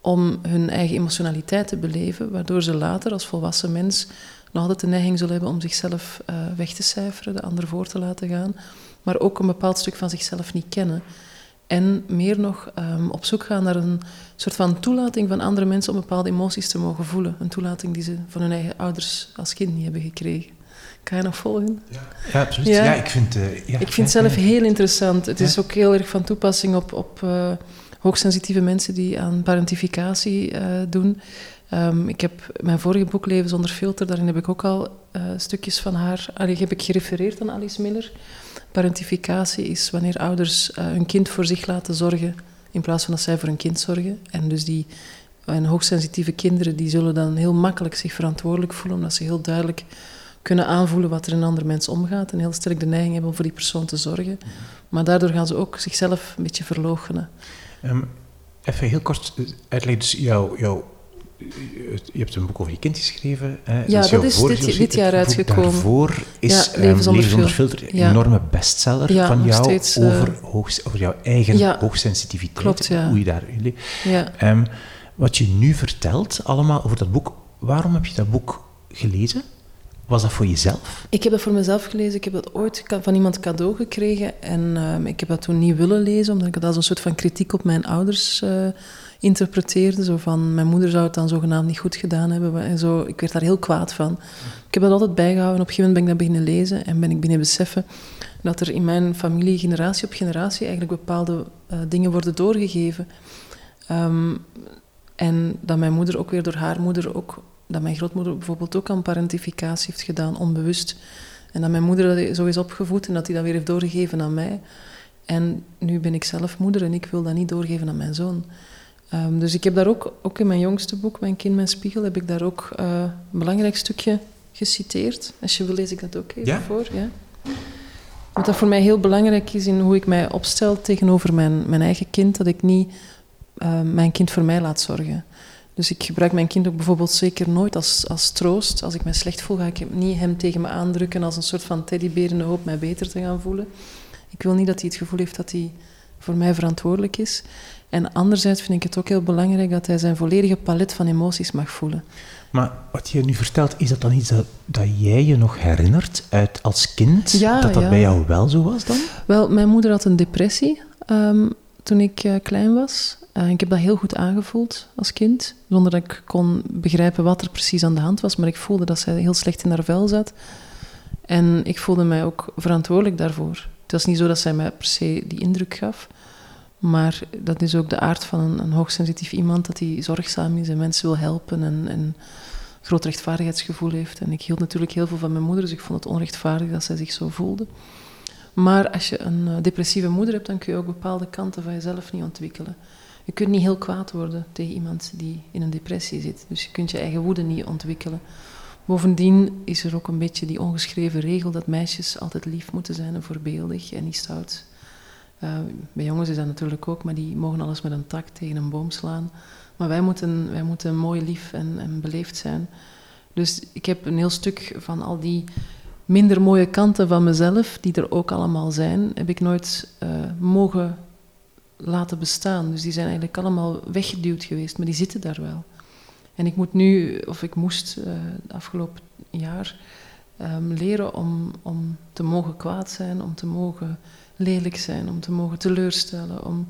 om hun eigen emotionaliteit te beleven, waardoor ze later als volwassen mens nog altijd de neiging zullen hebben om zichzelf eh, weg te cijferen, de ander voor te laten gaan, maar ook een bepaald stuk van zichzelf niet kennen. En meer nog ehm, op zoek gaan naar een soort van toelating van andere mensen om bepaalde emoties te mogen voelen. Een toelating die ze van hun eigen ouders als kind niet hebben gekregen. Kan je nog volgen? Ja, absoluut. Ja. Ja, ik vind... eh, ja, Ik vind het zelf ja. heel interessant. Het is ook heel erg van toepassing op, op eh, hoogsensitieve mensen die aan parentificatie eh, doen. Ehm, ik heb mijn vorige boek Leven zonder filter, daarin heb ik ook al eh, stukjes van haar... Allee, heb ik gerefereerd aan Alice Miller. Parentificatie is wanneer ouders eh, hun kind voor zich laten zorgen in plaats van dat zij voor hun kind zorgen. En dus die en hoogsensitieve kinderen die zullen dan heel makkelijk zich verantwoordelijk voelen, omdat ze heel duidelijk kunnen aanvoelen wat er in een ander mens omgaat en heel sterk de neiging hebben om voor die persoon te zorgen. Maar daardoor gaan ze ook zichzelf een beetje verloochenen. Ehm, even heel kort uitleggen. Dus jouw, jouw, je hebt een boek over je kind geschreven. Hè? Ja, dat is dit- jaar uitgekomen. Daarvoor is Ja, ehm, Leven zonder filter. Een Ja. enorme bestseller Ja, van jou steeds, eh, over, over jouw eigen hoogsensitiviteit. klopt, ja. Hoe je daar. Ehm, wat je nu vertelt allemaal over dat boek, waarom heb je dat boek gelezen? Was dat voor jezelf? Ik heb dat voor mezelf gelezen. Ik heb dat ooit van iemand cadeau gekregen. En ehm, ik heb dat toen niet willen lezen, omdat ik het als een soort van kritiek op mijn ouders eh, interpreteerde. Zo van, mijn moeder zou het dan zogenaamd niet goed gedaan hebben. En zo. Ik werd daar heel kwaad van. Ik heb dat altijd bijgehouden. Op een gegeven moment ben ik dat beginnen lezen en ben ik beginnen beseffen dat er in mijn familie generatie op generatie eigenlijk bepaalde eh, dingen worden doorgegeven. Ehm, en dat mijn moeder ook weer door haar moeder ook, dat mijn grootmoeder bijvoorbeeld ook aan parentificatie heeft gedaan, onbewust. En dat mijn moeder dat zo is opgevoed en dat hij dat weer heeft doorgegeven aan mij. En nu ben ik zelf moeder en ik wil dat niet doorgeven aan mijn zoon. Ehm, dus ik heb daar ook, ook in mijn jongste boek, Mijn Kind, Mijn Spiegel, heb ik daar ook eh, een belangrijk stukje geciteerd. Als je wil, lees ik dat ook even Ja. voor. Ja. Wat dat voor mij heel belangrijk is in hoe ik mij opstel tegenover mijn, mijn eigen kind, dat ik niet eh, mijn kind voor mij laat zorgen. Dus ik gebruik mijn kind ook bijvoorbeeld zeker nooit als, als troost. Als ik me slecht voel, ga ik niet hem tegen me aandrukken als een soort van teddybeer in de hoop mij beter te gaan voelen. Ik wil niet dat hij het gevoel heeft dat hij voor mij verantwoordelijk is. En anderzijds vind ik het ook heel belangrijk dat hij zijn volledige palet van emoties mag voelen. Maar wat je nu vertelt, is dat dan iets dat, dat jij je nog herinnert uit als kind? Ja, dat dat bij jou wel zo was dan? Wel, mijn moeder had een depressie ehm, toen ik uh, klein was. Uh, ik heb dat heel goed aangevoeld als kind, zonder dat ik kon begrijpen wat er precies aan de hand was. Maar ik voelde dat zij heel slecht in haar vel zat. En ik voelde mij ook verantwoordelijk daarvoor. Het was niet zo dat zij mij per se die indruk gaf. Maar dat is ook de aard van een, een hoogsensitief iemand, dat hij zorgzaam is en mensen wil helpen en, en groot rechtvaardigheidsgevoel heeft. En ik hield natuurlijk heel veel van mijn moeder, dus ik vond het onrechtvaardig dat zij zich zo voelde. Maar als je een eh, depressieve moeder hebt, dan kun je ook bepaalde kanten van jezelf niet ontwikkelen. Je kunt niet heel kwaad worden tegen iemand die in een depressie zit. Dus je kunt je eigen woede niet ontwikkelen. Bovendien is er ook een beetje die ongeschreven regel dat meisjes altijd lief moeten zijn en voorbeeldig en niet stout. Uh, bij jongens is dat natuurlijk ook, maar die mogen alles met een tak tegen een boom slaan. Maar wij moeten, wij moeten mooi, lief en, en beleefd zijn. Dus ik heb een heel stuk van al die minder mooie kanten van mezelf, die er ook allemaal zijn, heb ik nooit uh, mogen laten bestaan. Dus die zijn eigenlijk allemaal weggeduwd geweest, maar die zitten daar wel. En ik moet nu, of ik moest uh, afgelopen jaar um, leren om, om te mogen kwaad zijn, om te mogen lelijk zijn, om te mogen teleurstellen, om,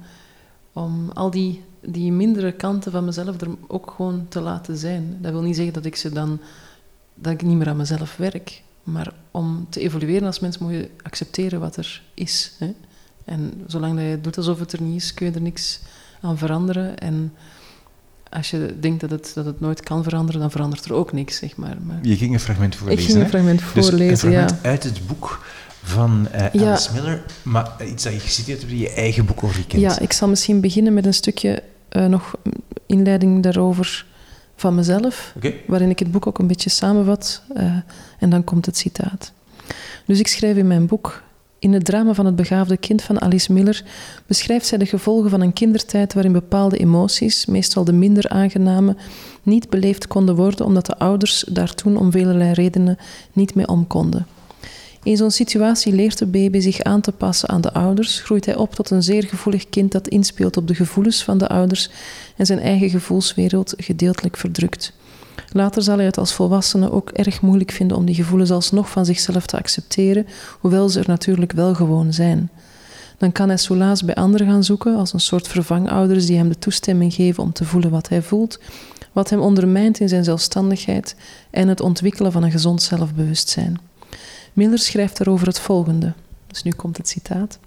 om al die, die mindere kanten van mezelf er ook gewoon te laten zijn. Dat wil niet zeggen dat ik ze dan dat ik niet meer aan mezelf werk, maar om te evolueren als mens moet je accepteren wat er is. Hè? En zolang dat je doet alsof het er niet is, kun je er niks aan veranderen. En als je denkt dat het, dat het nooit kan veranderen, dan verandert er ook niks, zeg maar. maar je ging een fragment voorlezen, Ik ging een fragment voorlezen, dus een fragment ja. uit het boek van uh, Alice Miller, maar iets dat je geciteerd hebt in je eigen boek over je kind. Ja, ik zal misschien beginnen met een stukje uh, nog inleiding daarover van mezelf, okay. waarin ik het boek ook een beetje samenvat. Uh, en dan komt het citaat. Dus ik schrijf in mijn boek in het drama van het begaafde kind van Alice Miller beschrijft zij de gevolgen van een kindertijd waarin bepaalde emoties, meestal de minder aangename, niet beleefd konden worden omdat de ouders daar toen om velelei redenen niet mee om konden. In zo'n situatie leert de baby zich aan te passen aan de ouders, groeit hij op tot een zeer gevoelig kind dat inspeelt op de gevoelens van de ouders en zijn eigen gevoelswereld gedeeltelijk verdrukt. Later zal hij het als volwassene ook erg moeilijk vinden om die gevoelens alsnog van zichzelf te accepteren, hoewel ze er natuurlijk wel gewoon zijn. Dan kan hij soelaas bij anderen gaan zoeken, als een soort vervangouders die hem de toestemming geven om te voelen wat hij voelt, wat hem ondermijnt in zijn zelfstandigheid en het ontwikkelen van een gezond zelfbewustzijn. Miller schrijft daarover het volgende. Dus nu komt het citaat.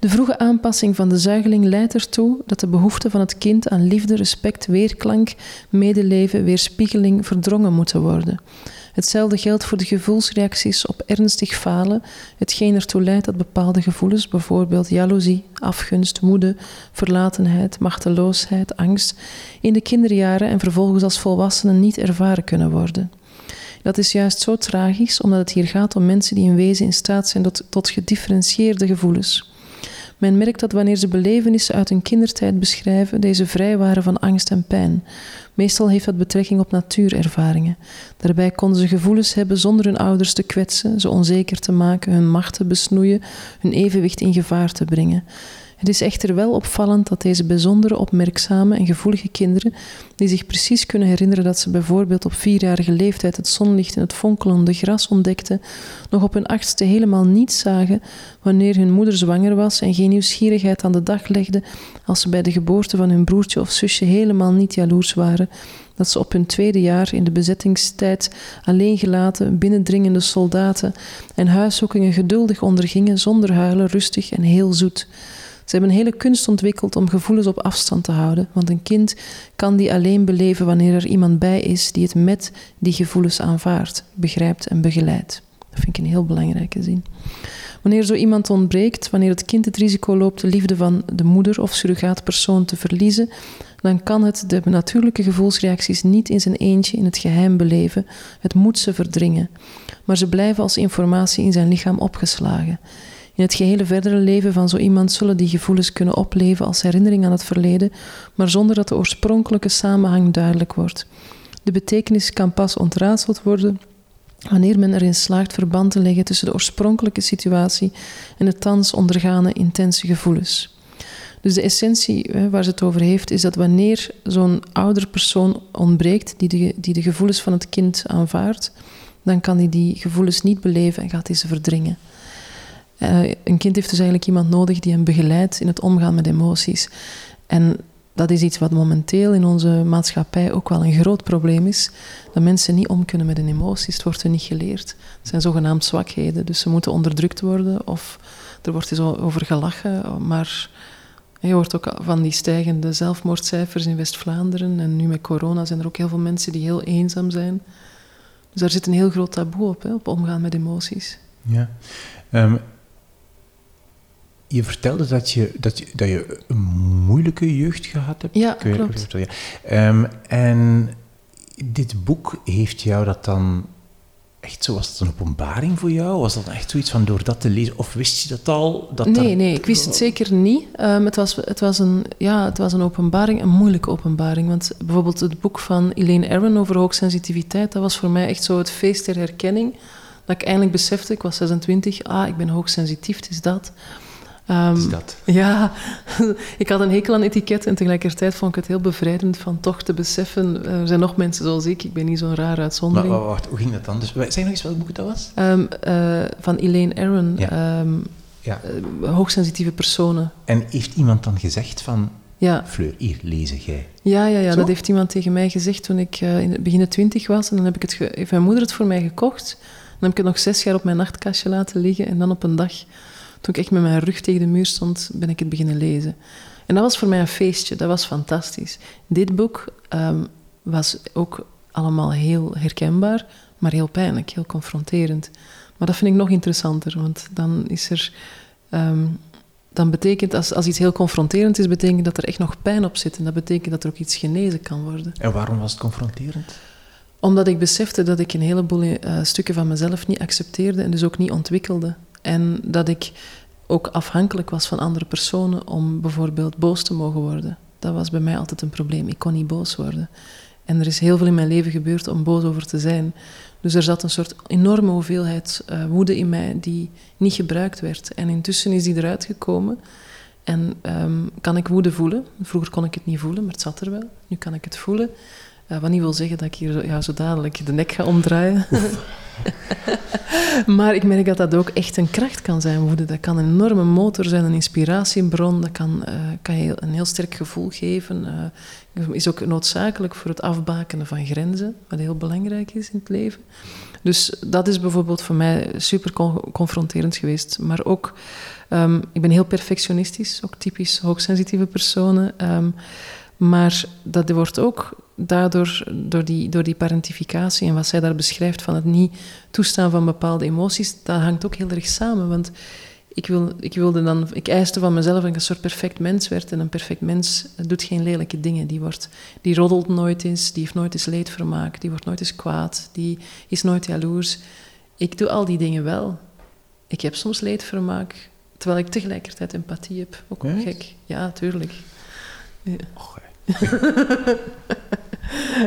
De vroege aanpassing van de zuigeling leidt ertoe dat de behoefte van het kind aan liefde, respect, weerklank, medeleven, weerspiegeling verdrongen moeten worden. Hetzelfde geldt voor de gevoelsreacties op ernstig falen, hetgeen ertoe leidt dat bepaalde gevoelens, bijvoorbeeld jaloezie, afgunst, woede, verlatenheid, machteloosheid, angst, in de kinderjaren en vervolgens als volwassenen niet ervaren kunnen worden. Dat is juist zo tragisch, omdat het hier gaat om mensen die in wezen in staat zijn tot, gedifferentieerde gevoelens. Men merkt dat wanneer ze belevenissen uit hun kindertijd beschrijven, deze vrij waren van angst en pijn. Meestal heeft dat betrekking op natuurervaringen. Daarbij konden ze gevoelens hebben zonder hun ouders te kwetsen, ze onzeker te maken, hun macht te besnoeien, hun evenwicht in gevaar te brengen. Het is echter wel opvallend dat deze bijzondere, opmerkzame en gevoelige kinderen, die zich precies kunnen herinneren dat ze bijvoorbeeld op vierjarige leeftijd het zonlicht in het fonkelende gras ontdekten, nog op hun achtste helemaal niets zagen wanneer hun moeder zwanger was en geen nieuwsgierigheid aan de dag legde als ze bij de geboorte van hun broertje of zusje helemaal niet jaloers waren dat ze op hun tweede jaar in de bezettingstijd alleen gelaten, binnendringende soldaten en huiszoekingen geduldig ondergingen zonder huilen, rustig en heel zoet. Ze hebben een hele kunst ontwikkeld om gevoelens op afstand te houden, want een kind kan die alleen beleven wanneer er iemand bij is die het met die gevoelens aanvaardt, begrijpt en begeleidt. Dat vind ik een heel belangrijke zin. Wanneer zo iemand ontbreekt, wanneer het kind het risico loopt de liefde van de moeder of surrogaatpersoon te verliezen, dan kan het de natuurlijke gevoelsreacties niet in zijn eentje in het geheim beleven. Het moet ze verdringen. Maar ze blijven als informatie in zijn lichaam opgeslagen. In het gehele verdere leven van zo iemand zullen die gevoelens kunnen opleven als herinnering aan het verleden, maar zonder dat de oorspronkelijke samenhang duidelijk wordt. De betekenis kan pas ontraadseld worden wanneer men erin slaagt verband te leggen tussen de oorspronkelijke situatie en de thans ondergane intense gevoelens. Dus de essentie waar ze het over heeft, is dat wanneer zo'n ouder persoon ontbreekt, die de, die de gevoelens van het kind aanvaardt, dan kan hij die gevoelens niet beleven en gaat hij ze verdringen. Uh, een kind heeft dus eigenlijk iemand nodig die hem begeleidt in het omgaan met emoties. En dat is iets wat momenteel in onze maatschappij ook wel een groot probleem is. Dat mensen niet om kunnen met hun emoties. Het wordt hun niet geleerd. Het zijn zogenaamd zwakheden. Dus ze moeten onderdrukt worden of er wordt zo over gelachen. Maar je hoort ook van die stijgende zelfmoordcijfers in West-Vlaanderen. En nu met corona zijn er ook heel veel mensen die heel eenzaam zijn. Dus daar zit een heel groot taboe op, hè, op omgaan met emoties. Ja. Um, je vertelde dat je, dat, je, dat je een moeilijke jeugd gehad hebt. Ja, klopt. ja. Um, en dit boek heeft jou dat dan echt zo, was het een openbaring voor jou? Was dat echt zoiets van door dat te lezen? Of wist je dat al? Dat nee, nee, ik wist het zeker niet. Um, het, was, het, was een, ja, het was een openbaring, een moeilijke openbaring. Want bijvoorbeeld het boek van Elaine Aron over hoogsensitiviteit, dat was voor mij echt zo het feest der herkenning. Dat ik eindelijk besefte, ik was 26, ah, ik ben hoogsensitief, het is dat. Um, is dat? Ja, ik had een hekel aan etiket en tegelijkertijd vond ik het heel bevrijdend van toch te beseffen, er zijn nog mensen zoals ik, ik ben niet zo'n raar uitzondering. Maar wacht, hoe ging dat dan? Dus, zeg nog eens welk boek dat was? Um, uh, van Elaine Aron, ja. Um, ja. Uh, hoogsensitieve personen. En heeft iemand dan gezegd van, ja. Fleur, hier, lezen jij? Ja, ja, ja dat heeft iemand tegen mij gezegd toen ik uh, in het begin twintig was. En dan heb ik het heeft mijn moeder het voor mij gekocht. Dan heb ik het nog zes jaar op mijn nachtkastje laten liggen. En dan op een dag toen ik echt met mijn rug tegen de muur stond, ben ik het beginnen lezen. En dat was voor mij een feestje, dat was fantastisch. Dit boek um, was ook allemaal heel herkenbaar, maar heel pijnlijk, heel confronterend. Maar dat vind ik nog interessanter, want dan is er. Um, dan betekent, als, als iets heel confronterend is, betekent dat er echt nog pijn op zit. En dat betekent dat er ook iets genezen kan worden. En waarom was het confronterend? Omdat ik besefte dat ik een heleboel uh, stukken van mezelf niet accepteerde en dus ook niet ontwikkelde. En dat ik ook afhankelijk was van andere personen om bijvoorbeeld boos te mogen worden. Dat was bij mij altijd een probleem. Ik kon niet boos worden. En er is heel veel in mijn leven gebeurd om boos over te zijn. Dus er zat een soort enorme hoeveelheid uh, woede in mij die niet gebruikt werd. En intussen is die eruit gekomen. En um, kan ik woede voelen? Vroeger kon ik het niet voelen, maar het zat er wel. Nu kan ik het voelen. Uh, wat niet wil zeggen dat ik hier ja, zo dadelijk de nek ga omdraaien. maar ik merk dat dat ook echt een kracht kan zijn, woede. Dat kan een enorme motor zijn, een inspiratiebron. Dat kan, uh, kan je een heel sterk gevoel geven. Uh, is ook noodzakelijk voor het afbakenen van grenzen, wat heel belangrijk is in het leven. Dus dat is bijvoorbeeld voor mij super confronterend geweest. Maar ook, um, ik ben heel perfectionistisch, ook typisch hoogsensitieve personen. Um, maar dat wordt ook daardoor, door die, door die parentificatie en wat zij daar beschrijft van het niet toestaan van bepaalde emoties, dat hangt ook heel erg samen. Want ik, wil, ik, wilde dan, ik eiste van mezelf dat ik een soort perfect mens werd. En een perfect mens doet geen lelijke dingen. Die, wordt, die roddelt nooit eens, die heeft nooit eens leedvermaak, die wordt nooit eens kwaad, die is nooit jaloers. Ik doe al die dingen wel. Ik heb soms leedvermaak, terwijl ik tegelijkertijd empathie heb. Ook gek. Ja, tuurlijk. Ja.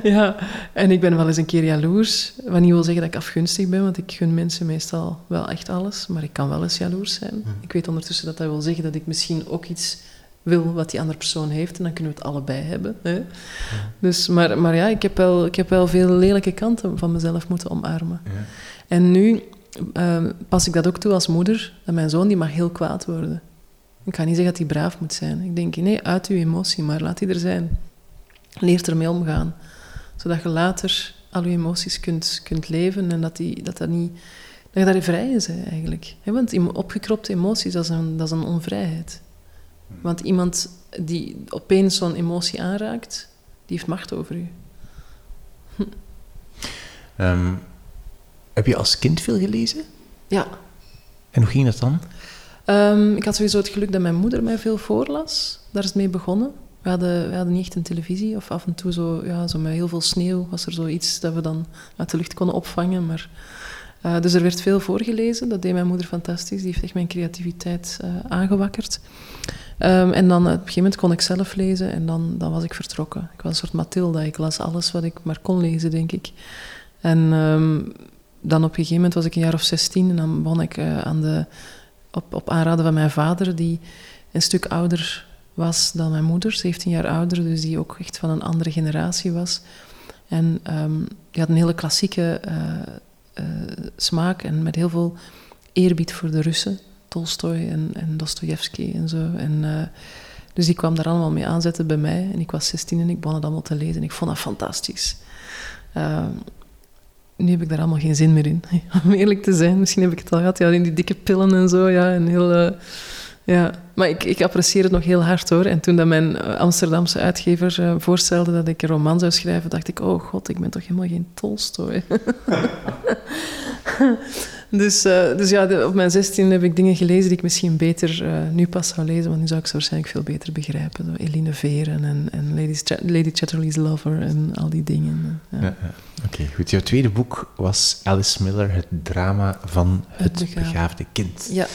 ja, en ik ben wel eens een keer jaloers. Wat niet wil zeggen dat ik afgunstig ben, want ik gun mensen meestal wel echt alles. Maar ik kan wel eens jaloers zijn. Mhm. Ik weet ondertussen dat dat wil zeggen dat ik misschien ook iets wil wat die andere persoon heeft. En dan kunnen we het allebei hebben. Hè? Dus, maar, maar ja, ik heb, wel, ik heb wel veel lelijke kanten van mezelf moeten omarmen. Ja. En nu uh, pas ik dat ook toe als moeder. Dat mijn zoon die mag heel kwaad worden. Ik ga niet zeggen dat hij braaf moet zijn. Ik denk, nee, uit uw emotie, maar laat die er zijn. Leer ermee omgaan. Zodat je later al je emoties kunt, kunt leven en dat, die, dat, dat, niet, dat je daar vrij is eigenlijk. Want opgekropte emoties, dat is, een, dat is een onvrijheid. Want iemand die opeens zo'n emotie aanraakt, die heeft macht over u. Hm. Ehm, heb je als kind veel gelezen? Ja. En hoe ging dat dan? Um, ik had sowieso het geluk dat mijn moeder mij veel voorlas. Daar is het mee begonnen. We hadden, we hadden niet echt een televisie, of af en toe zo, ja, zo met heel veel sneeuw was er zoiets dat we dan uit de lucht konden opvangen. Maar Uh, dus er werd veel voorgelezen. Dat deed mijn moeder fantastisch. Die heeft echt mijn creativiteit uh, aangewakkerd. Um, en dan op een gegeven moment kon ik zelf lezen en dan, dan was ik vertrokken. Ik was een soort Mathilda. Ik las alles wat ik maar kon lezen, denk ik. En um, dan op een gegeven moment was ik een jaar of 16 en dan begon ik aan de, op, op aanraden van mijn vader, die een stuk ouder was dan mijn moeder, 17 jaar ouder, dus die ook echt van een andere generatie was. En um, die had een hele klassieke uh, uh, smaak en met heel veel eerbied voor de Russen, Tolstoy en, en Dostoevsky en zo. En, uh, dus die kwam daar allemaal mee aanzetten bij mij. En ik was 16 en ik begon het allemaal te lezen. En ik vond dat fantastisch. Nu heb ik daar allemaal geen zin meer in, om eerlijk te zijn. Misschien heb ik het al gehad, ja, in die dikke pillen en zo, ja, en heel... Ja, maar ik, ik apprecieer het nog heel hard hoor. En toen dat mijn Amsterdamse uitgever uh, voorstelde dat ik een roman zou schrijven, dacht ik, oh god, ik ben toch helemaal geen Tolstoy. dus, uh, dus ja, de, op mijn 16 heb ik dingen gelezen die ik misschien beter uh, nu pas zou lezen, want nu zou ik ze waarschijnlijk veel beter begrijpen. Zo Eline Veren en, en Lady, Lady Chatterley's Lover en al die dingen. Ja. Ja, ja. Oké, okay, goed. Jouw tweede boek was Alice Miller, het drama van het, het begaafde. kind. Ja.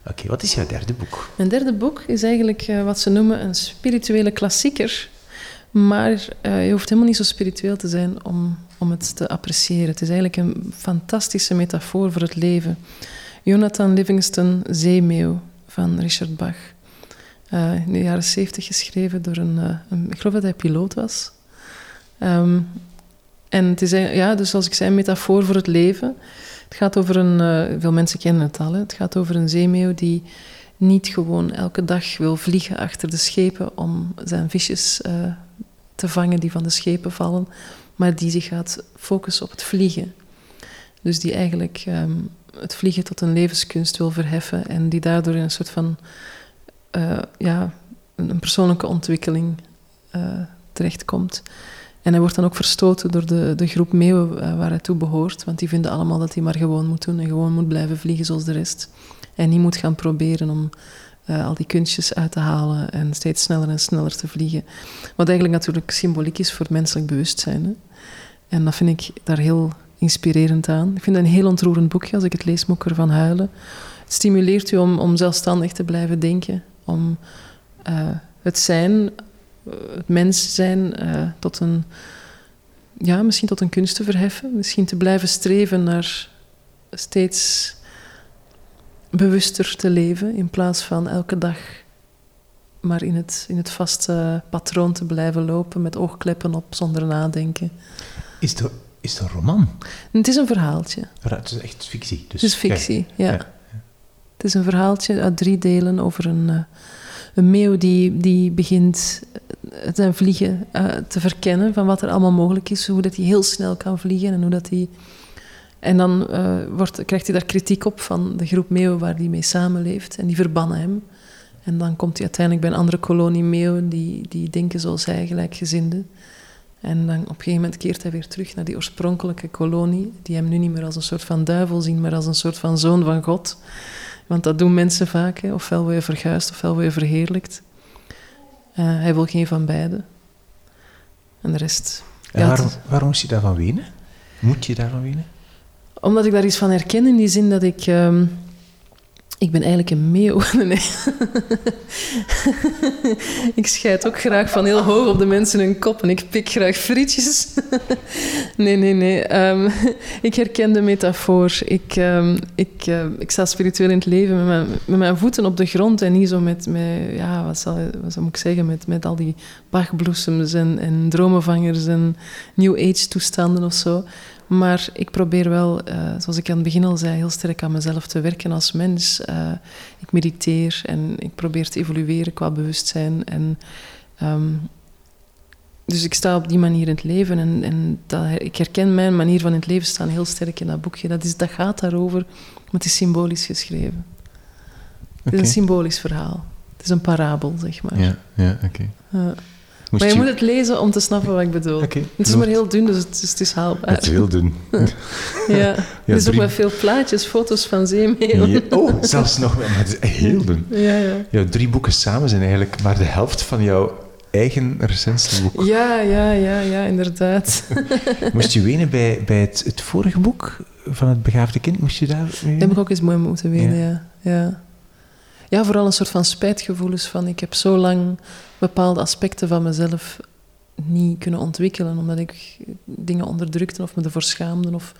Oké, okay, wat is jouw derde boek? Mijn derde boek is eigenlijk uh, wat ze noemen een spirituele klassieker. Maar je hoeft helemaal niet zo spiritueel te zijn om, om het te appreciëren. Het is eigenlijk een fantastische metafoor voor het leven. Jonathan Livingston Zeemeeuw van Richard Bach. Uh, in de jaren zeventig geschreven door een, een, Ik geloof dat hij piloot was. Um, en het is, ja, dus zoals ik zei, een metafoor voor het leven. Het gaat over een, veel mensen kennen het al, het gaat over een zeemeeuw die niet gewoon elke dag wil vliegen achter de schepen om zijn visjes te vangen die van de schepen vallen, maar die zich gaat focussen op het vliegen. Dus die eigenlijk um, het vliegen tot een levenskunst wil verheffen en die daardoor in een soort van uh, ja, een, persoonlijke ontwikkeling terechtkomt. En hij wordt dan ook verstoten door de, de groep meeuwen uh, waar hij toe behoort. Want die vinden allemaal dat hij maar gewoon moet doen en gewoon moet blijven vliegen zoals de rest. En niet moet gaan proberen om uh, al die kunstjes uit te halen en steeds sneller en sneller te vliegen. Wat eigenlijk natuurlijk symboliek is voor menselijk bewustzijn. Hè? En dat vind ik daar heel inspirerend aan. Ik vind het een heel ontroerend boekje. Als ik het lees, moet ik ervan huilen. Het stimuleert u om, om zelfstandig te blijven denken. Om uh, het zijn het mens zijn uh, tot een, ja, misschien tot een kunst te verheffen. Misschien te blijven streven naar steeds bewuster te leven in plaats van elke dag maar in het, in het vaste patroon te blijven lopen met oogkleppen op zonder nadenken. Is het, is het een roman? Het is een verhaaltje. Het is echt fictie. Dus, het is fictie, ja. ja. ja. Het is een verhaaltje uit drie delen over een, uh, een meeuw die, die begint zijn vliegen uh, te verkennen van wat er allemaal mogelijk is, hoe dat hij heel snel kan vliegen en hoe dat hij... En dan uh, wordt, krijgt hij daar kritiek op van de groep meeuwen waar hij mee samenleeft en die verbannen hem. En dan komt hij uiteindelijk bij een andere kolonie meeuwen die, die denken zoals hij, gelijkgezinden. En dan op een gegeven moment keert hij weer terug naar die oorspronkelijke kolonie, die hem nu niet meer als een soort van duivel zien, maar als een soort van zoon van God. Want dat doen mensen vaak, hè. ofwel word je verguisd, ofwel word je verheerlijkt. Uh, hij wil geen van beide. En de rest... En waarom, waarom moest je daarvan wenen? Moet je daarvan wenen? Omdat ik daar iets van herken in die zin dat ik... Um, ik ben eigenlijk een meeuw. Nee. ik scheid ook graag van heel hoog op de mensen hun kop en ik pik graag frietjes. nee, nee, nee. Um, ik herken de metafoor. Ik, um, ik, uh, ik sta spiritueel in het leven met mijn, met mijn voeten op de grond en niet zo met, met ja, wat, zal, wat moet ik zeggen, met, met al die bachbloesems en, en dromenvangers en New Age toestanden of zo. Maar ik probeer wel, uh, zoals ik aan het begin al zei, heel sterk aan mezelf te werken als mens. Uh, ik mediteer en ik probeer te evolueren qua bewustzijn. En, um, dus ik sta op die manier in het leven. En, en dat, ik herken mijn manier van in het leven staan heel sterk in dat boekje. Dat, is, dat gaat daarover, maar het is symbolisch geschreven. Het is een symbolisch verhaal. Het is een parabel, zeg maar. Ja, ja oké. Okay. Uh, Moest maar je, je, moet het lezen om te snappen wat ik bedoel. Okay, het is maar heel dun, dus het is, het is haalbaar. Het is heel dun. ja, ja het is ook met veel plaatjes, foto's van zeemeeuwen. Ja, oh, zelfs nog wel, maar het is heel dun. Ja, ja. Jouw drie boeken samen zijn eigenlijk maar de helft van jouw eigen recensieboek. Ja, ja, ja, ja, inderdaad. Moest je wenen bij, bij het, het vorige boek, van het begaafde kind, moest je daar? Dat heb ik ook eens mooi moeten weten, ja. ja. Ja, vooral een soort van spijtgevoelens van ik heb zo lang bepaalde aspecten van mezelf niet kunnen ontwikkelen, omdat ik dingen onderdrukte of me ervoor schaamde of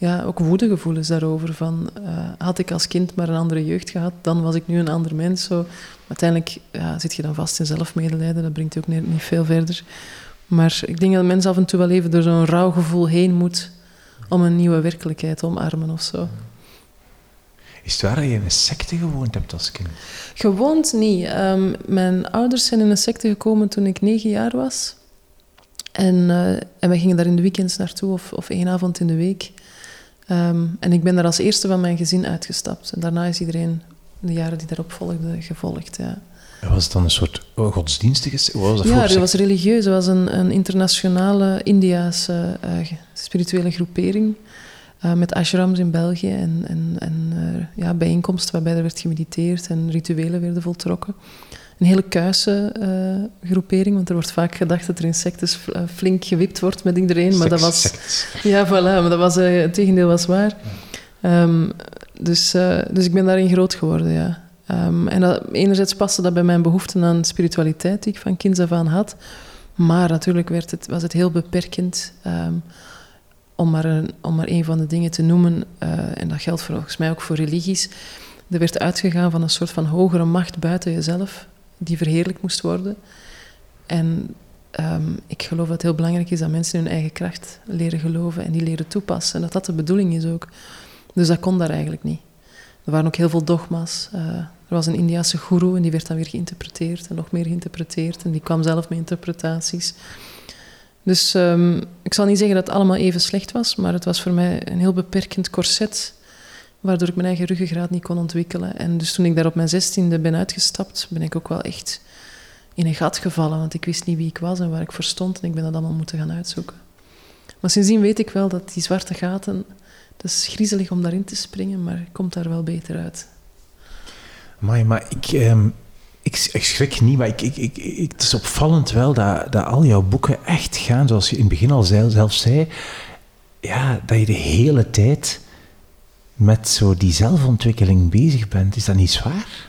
ja, ook woedegevoelens daarover. Van, uh, had ik als kind maar een andere jeugd gehad, dan was ik nu een ander mens. Zo. Uiteindelijk ja, zit je dan vast in zelfmedelijden, dat brengt je ook niet, veel verder. Maar ik denk dat mens af en toe wel even door zo'n rouwgevoel heen moet om een nieuwe werkelijkheid te omarmen of zo. Is het waar dat je in een secte gewoond hebt als kind? Gewoond niet. Um, mijn ouders zijn in een secte gekomen toen ik negen jaar was. En, uh, en wij gingen daar in de weekends naartoe, of, of één avond in de week. Um, en ik ben daar als eerste van mijn gezin uitgestapt. En daarna is iedereen de jaren die daarop volgden gevolgd. Ja. Was het dan een soort godsdienstige... Was dat ja, het was religieus. Het was een, een internationale Indiaanse uh, spirituele groepering. Uh, met ashrams in België en, en, en uh, ja, bijeenkomsten waarbij er werd gemediteerd en rituelen werden voltrokken. Een hele kuise groepering, want er wordt vaak gedacht dat er in sectes flink gewipt wordt met iedereen. Maar dat was... Ja, voilà, maar dat was, het tegendeel was waar. Um, dus, dus ik ben daarin groot geworden, ja. Um, en dat, enerzijds paste dat bij mijn behoeften aan spiritualiteit die ik van kinds af aan had. Maar natuurlijk werd het, was het heel beperkend. Um, om, maar een, om maar van de dingen te noemen, uh, en dat geldt volgens mij ook voor religies. Er werd uitgegaan van een soort van hogere macht buiten jezelf, die verheerlijk moest worden. En um, ik geloof dat het heel belangrijk is dat mensen hun eigen kracht leren geloven en die leren toepassen. En dat dat de bedoeling is ook. Dus dat kon daar eigenlijk niet. Er waren ook heel veel dogma's. Uh, er was een Indiase guru en die werd dan weer geïnterpreteerd en nog meer geïnterpreteerd. En die kwam zelf met interpretaties. Dus um, ik zal niet zeggen dat het allemaal even slecht was, maar het was voor mij een heel beperkend corset, waardoor ik mijn eigen ruggengraat niet kon ontwikkelen. En dus toen ik daar op mijn zestiende ben uitgestapt, ben ik ook wel echt in een gat gevallen, want ik wist niet wie ik was en waar ik voor stond en ik ben dat allemaal moeten gaan uitzoeken. Maar sindsdien weet ik wel dat die zwarte gaten, dat is griezelig om daarin te springen, maar ik kom daar wel beter uit. Maar, maar ik, um, ik, ik, schrik niet, maar ik, ik, ik, het is opvallend wel dat, dat al jouw boeken echt gaan, zoals je in het begin al zelf zei, ja, dat je de hele tijd met zo die zelfontwikkeling bezig bent. Is dat niet zwaar?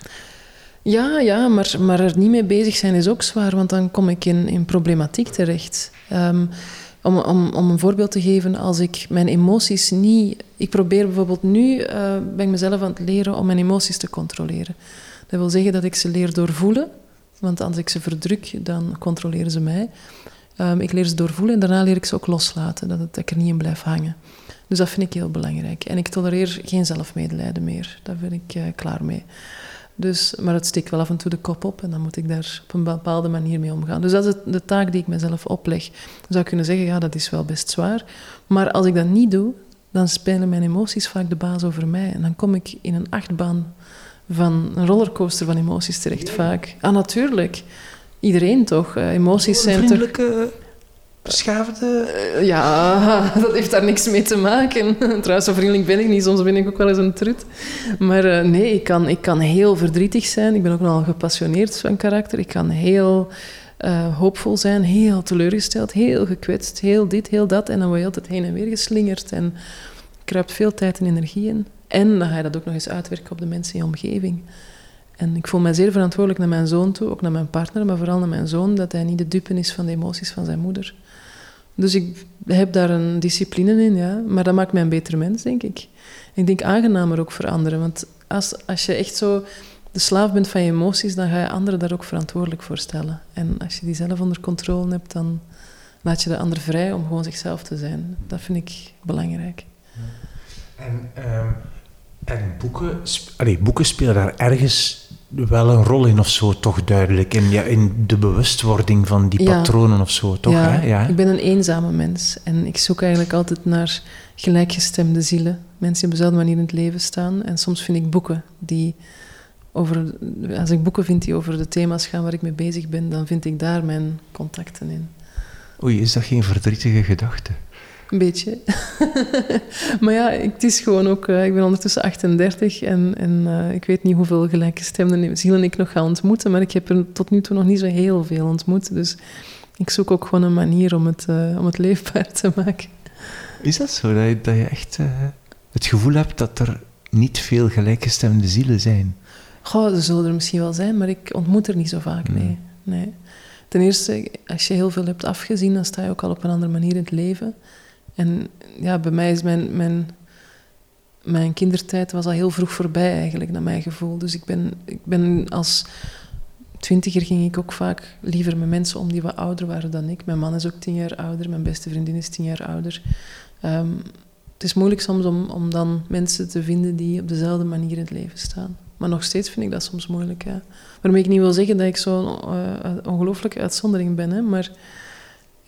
Ja, ja maar, maar er niet mee bezig zijn is ook zwaar, want dan kom ik in, in problematiek terecht. Um, om, om, om een voorbeeld te geven, als ik mijn emoties niet... Ik probeer bijvoorbeeld nu, uh, ben ik mezelf aan het leren om mijn emoties te controleren. Dat wil zeggen dat ik ze leer doorvoelen, want als ik ze verdruk, dan controleren ze mij. Um, ik leer ze doorvoelen en daarna leer ik ze ook loslaten, dat, het, ik er niet in blijf hangen. Dus dat vind ik heel belangrijk. En ik tolereer geen zelfmedelijden meer. Daar ben ik uh, klaar mee. Dus, maar het steekt wel af en toe de kop op en dan moet ik daar op een bepaalde manier mee omgaan. Dus dat is de taak die ik mezelf opleg. Dan zou ik kunnen zeggen, ja, dat is wel best zwaar. Maar als ik dat niet doe, dan spelen mijn emoties vaak de baas over mij. En dan kom ik in een achtbaan van een rollercoaster van emoties terecht vaak. Ah, natuurlijk. Iedereen toch? Uh, emoties zijn toch beschaafde... Uh, ja, dat heeft daar niks mee te maken. Trouwens, zo vriendelijk ben ik niet. Soms ben ik ook wel eens een trut. Maar uh, nee, ik kan, ik kan heel verdrietig zijn. Ik ben ook nogal gepassioneerd van karakter. Ik kan heel uh, hoopvol zijn, heel teleurgesteld, heel gekwetst, heel dit, heel dat. En dan word je altijd heen en weer geslingerd en kruipt veel tijd en energie in. En dan ga je dat ook nog eens uitwerken op de mensen in je omgeving. En ik voel mij zeer verantwoordelijk naar mijn zoon toe, ook naar mijn partner, maar vooral naar mijn zoon, dat hij niet de dupe is van de emoties van zijn moeder. Dus ik heb daar een discipline in, ja. Maar dat maakt mij een betere mens, denk ik. Ik denk aangenamer ook voor anderen. Want als, als je echt zo de slaaf bent van je emoties, dan ga je anderen daar ook verantwoordelijk voor stellen. En als je die zelf onder controle hebt, dan laat je de ander vrij om gewoon zichzelf te zijn. Dat vind ik belangrijk. En, uh, en boeken, allee, boeken spelen daar ergens wel een rol in of zo, toch duidelijk. In, ja, in de bewustwording van die patronen of zo, toch? Ja, hè? ja, ik ben een eenzame mens. En ik zoek eigenlijk altijd naar gelijkgestemde zielen. Mensen die op dezelfde manier in het leven staan. En soms vind ik boeken die over... Als ik boeken vind die over de thema's gaan waar ik mee bezig ben, dan vind ik daar mijn contacten in. Oei, is dat geen verdrietige gedachte? Een beetje. maar ja, het is gewoon ook... Uh, ik ben ondertussen 38 en, en uh, ik weet niet hoeveel gelijkgestemde zielen ik nog ga ontmoeten, maar ik heb er tot nu toe nog niet zo heel veel ontmoet. Dus ik zoek ook gewoon een manier om het, uh, om het leefbaar te maken. Is dat zo? Dat je, dat je echt het gevoel hebt dat er niet veel gelijkgestemde zielen zijn? Goh, er zullen er misschien wel zijn, maar ik ontmoet er niet zo vaak, nee. Hmm. nee. Ten eerste, als je heel veel hebt afgezien, dan sta je ook al op een andere manier in het leven. En ja, bij mij is mijn, mijn, mijn kindertijd was al heel vroeg voorbij eigenlijk, naar mijn gevoel. Dus ik ben, ik ben als twintiger ging ik ook vaak liever met mensen om die wat ouder waren dan ik. Mijn man is ook tien jaar ouder, mijn beste vriendin is tien jaar ouder. Ehm, het is moeilijk soms om, om dan mensen te vinden die op dezelfde manier in het leven staan. Maar nog steeds vind ik dat soms moeilijk. Ja. Waarmee ik niet wil zeggen dat ik zo'n uh, ongelooflijke uitzondering ben, hè, maar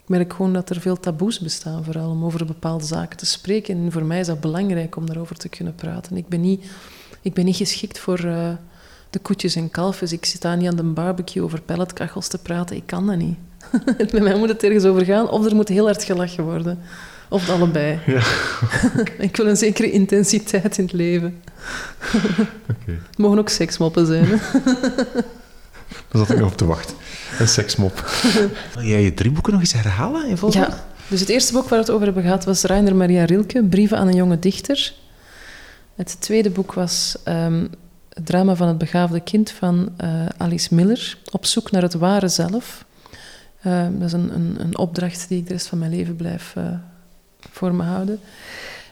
ik merk gewoon dat er veel taboes bestaan, vooral om over bepaalde zaken te spreken. En voor mij is dat belangrijk om daarover te kunnen praten. Ik ben niet, ik ben niet geschikt voor uh, de koetjes en kalfjes. Ik zit daar niet aan de barbecue over pelletkachels te praten. Ik kan dat niet. Bij mij moet het ergens over gaan, of er moet heel hard gelachen worden. Of allebei. Ja. ik wil een zekere intensiteit in het leven. Okay. Het mogen ook seksmoppen zijn. Daar zat ik nog op te wachten. Een seksmop. Wil jij je drie boeken nog eens herhalen in Ja. Dus het eerste boek waar we het over hebben gehad was Rainer Maria Rilke, Brieven aan een jonge dichter. Het tweede boek was um, het drama van het begaafde kind van uh, Alice Miller, Op zoek naar het ware zelf. Uh, dat is een, een, een, opdracht die ik de rest van mijn leven blijf uh, voor me houden.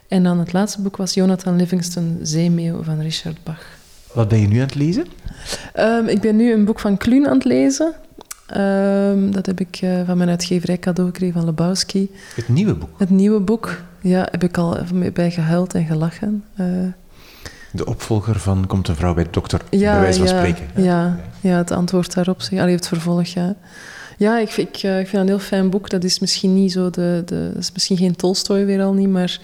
En dan het laatste boek was Jonathan Livingston, Zeemeeuw van Richard Bach. Wat ben je nu aan het lezen? Um, ik ben nu een boek van Kluun aan het lezen. Um, dat heb ik uh, van mijn uitgeverij cadeau gekregen van Lebowski. Het nieuwe boek? Het nieuwe boek, ja, heb ik al bij gehuild en gelachen. Uh, de opvolger van Komt een vrouw bij de dokter, ja, bij wijze van ja, spreken. Ja, ja, het antwoord daarop. Allee, het vervolg, ja. Ja, ik, ik, eh, ik vind het een heel fijn boek. Dat is misschien niet zo de... de dat is misschien geen Tolstoy weer al niet, maar,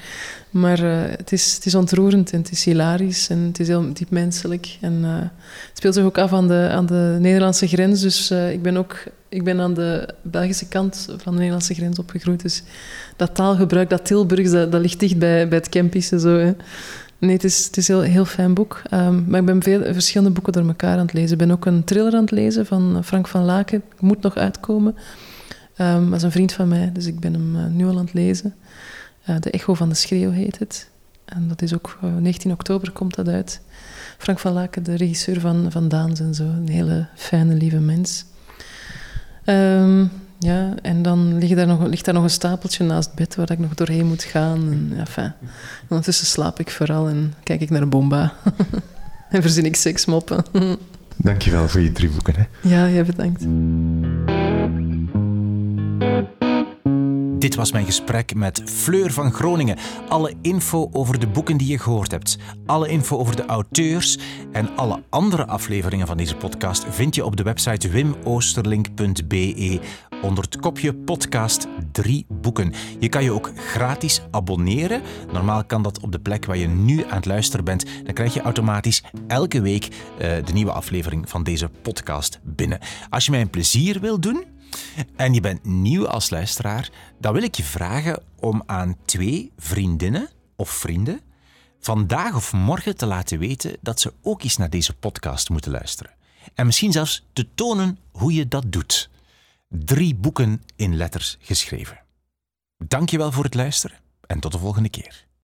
maar uh, het, is, het is ontroerend en het is hilarisch en het is heel diep menselijk. En uh, het speelt zich ook af aan de, aan de Nederlandse grens, dus ik ben ook... Ik ben aan de Belgische kant van de Nederlandse grens opgegroeid, dus dat taalgebruik, dat Tilburgs, dat, ligt dicht bij, bij het Kempische zo, hè. Nee, het is, het is een heel, heel fijn boek. Um, maar ik ben veel verschillende boeken door elkaar aan het lezen. Ik ben ook een thriller aan het lezen van Frank van Laken. Moet nog uitkomen. Um, dat is een vriend van mij, dus ik ben hem nu al aan het lezen. Uh, de Echo van de Schreeuw heet het. En dat is ook uh, eh, 19 oktober komt dat uit. Frank van Laken, de regisseur van, van Daans en zo. Een hele fijne, lieve mens. Um, ja, en dan ligt daar, nog, ligt daar nog een stapeltje naast het bed waar ik nog doorheen moet gaan. En, enfin, ondertussen slaap ik vooral en kijk ik naar Bomba. en verzin ik seksmoppen. Dankjewel voor je drie boeken. Hè. Ja, jij bedankt. Dit was mijn gesprek met Fleur van Groningen. Alle info over de boeken die je gehoord hebt, alle info over de auteurs en alle andere afleveringen van deze podcast vind je op de website wimoosterlink.be onder het kopje podcast drie boeken. Je kan je ook gratis abonneren. Normaal kan dat op de plek waar je nu aan het luisteren bent. Dan krijg je automatisch elke week uh, de nieuwe aflevering van deze podcast binnen. Als je mij een plezier wil doen en je bent nieuw als luisteraar, dan wil ik je vragen om aan twee vriendinnen of vrienden vandaag of morgen te laten weten dat ze ook eens naar deze podcast moeten luisteren. En misschien zelfs te tonen hoe je dat doet. Drie boeken in letters geschreven. Dankjewel voor het luisteren en tot de volgende keer.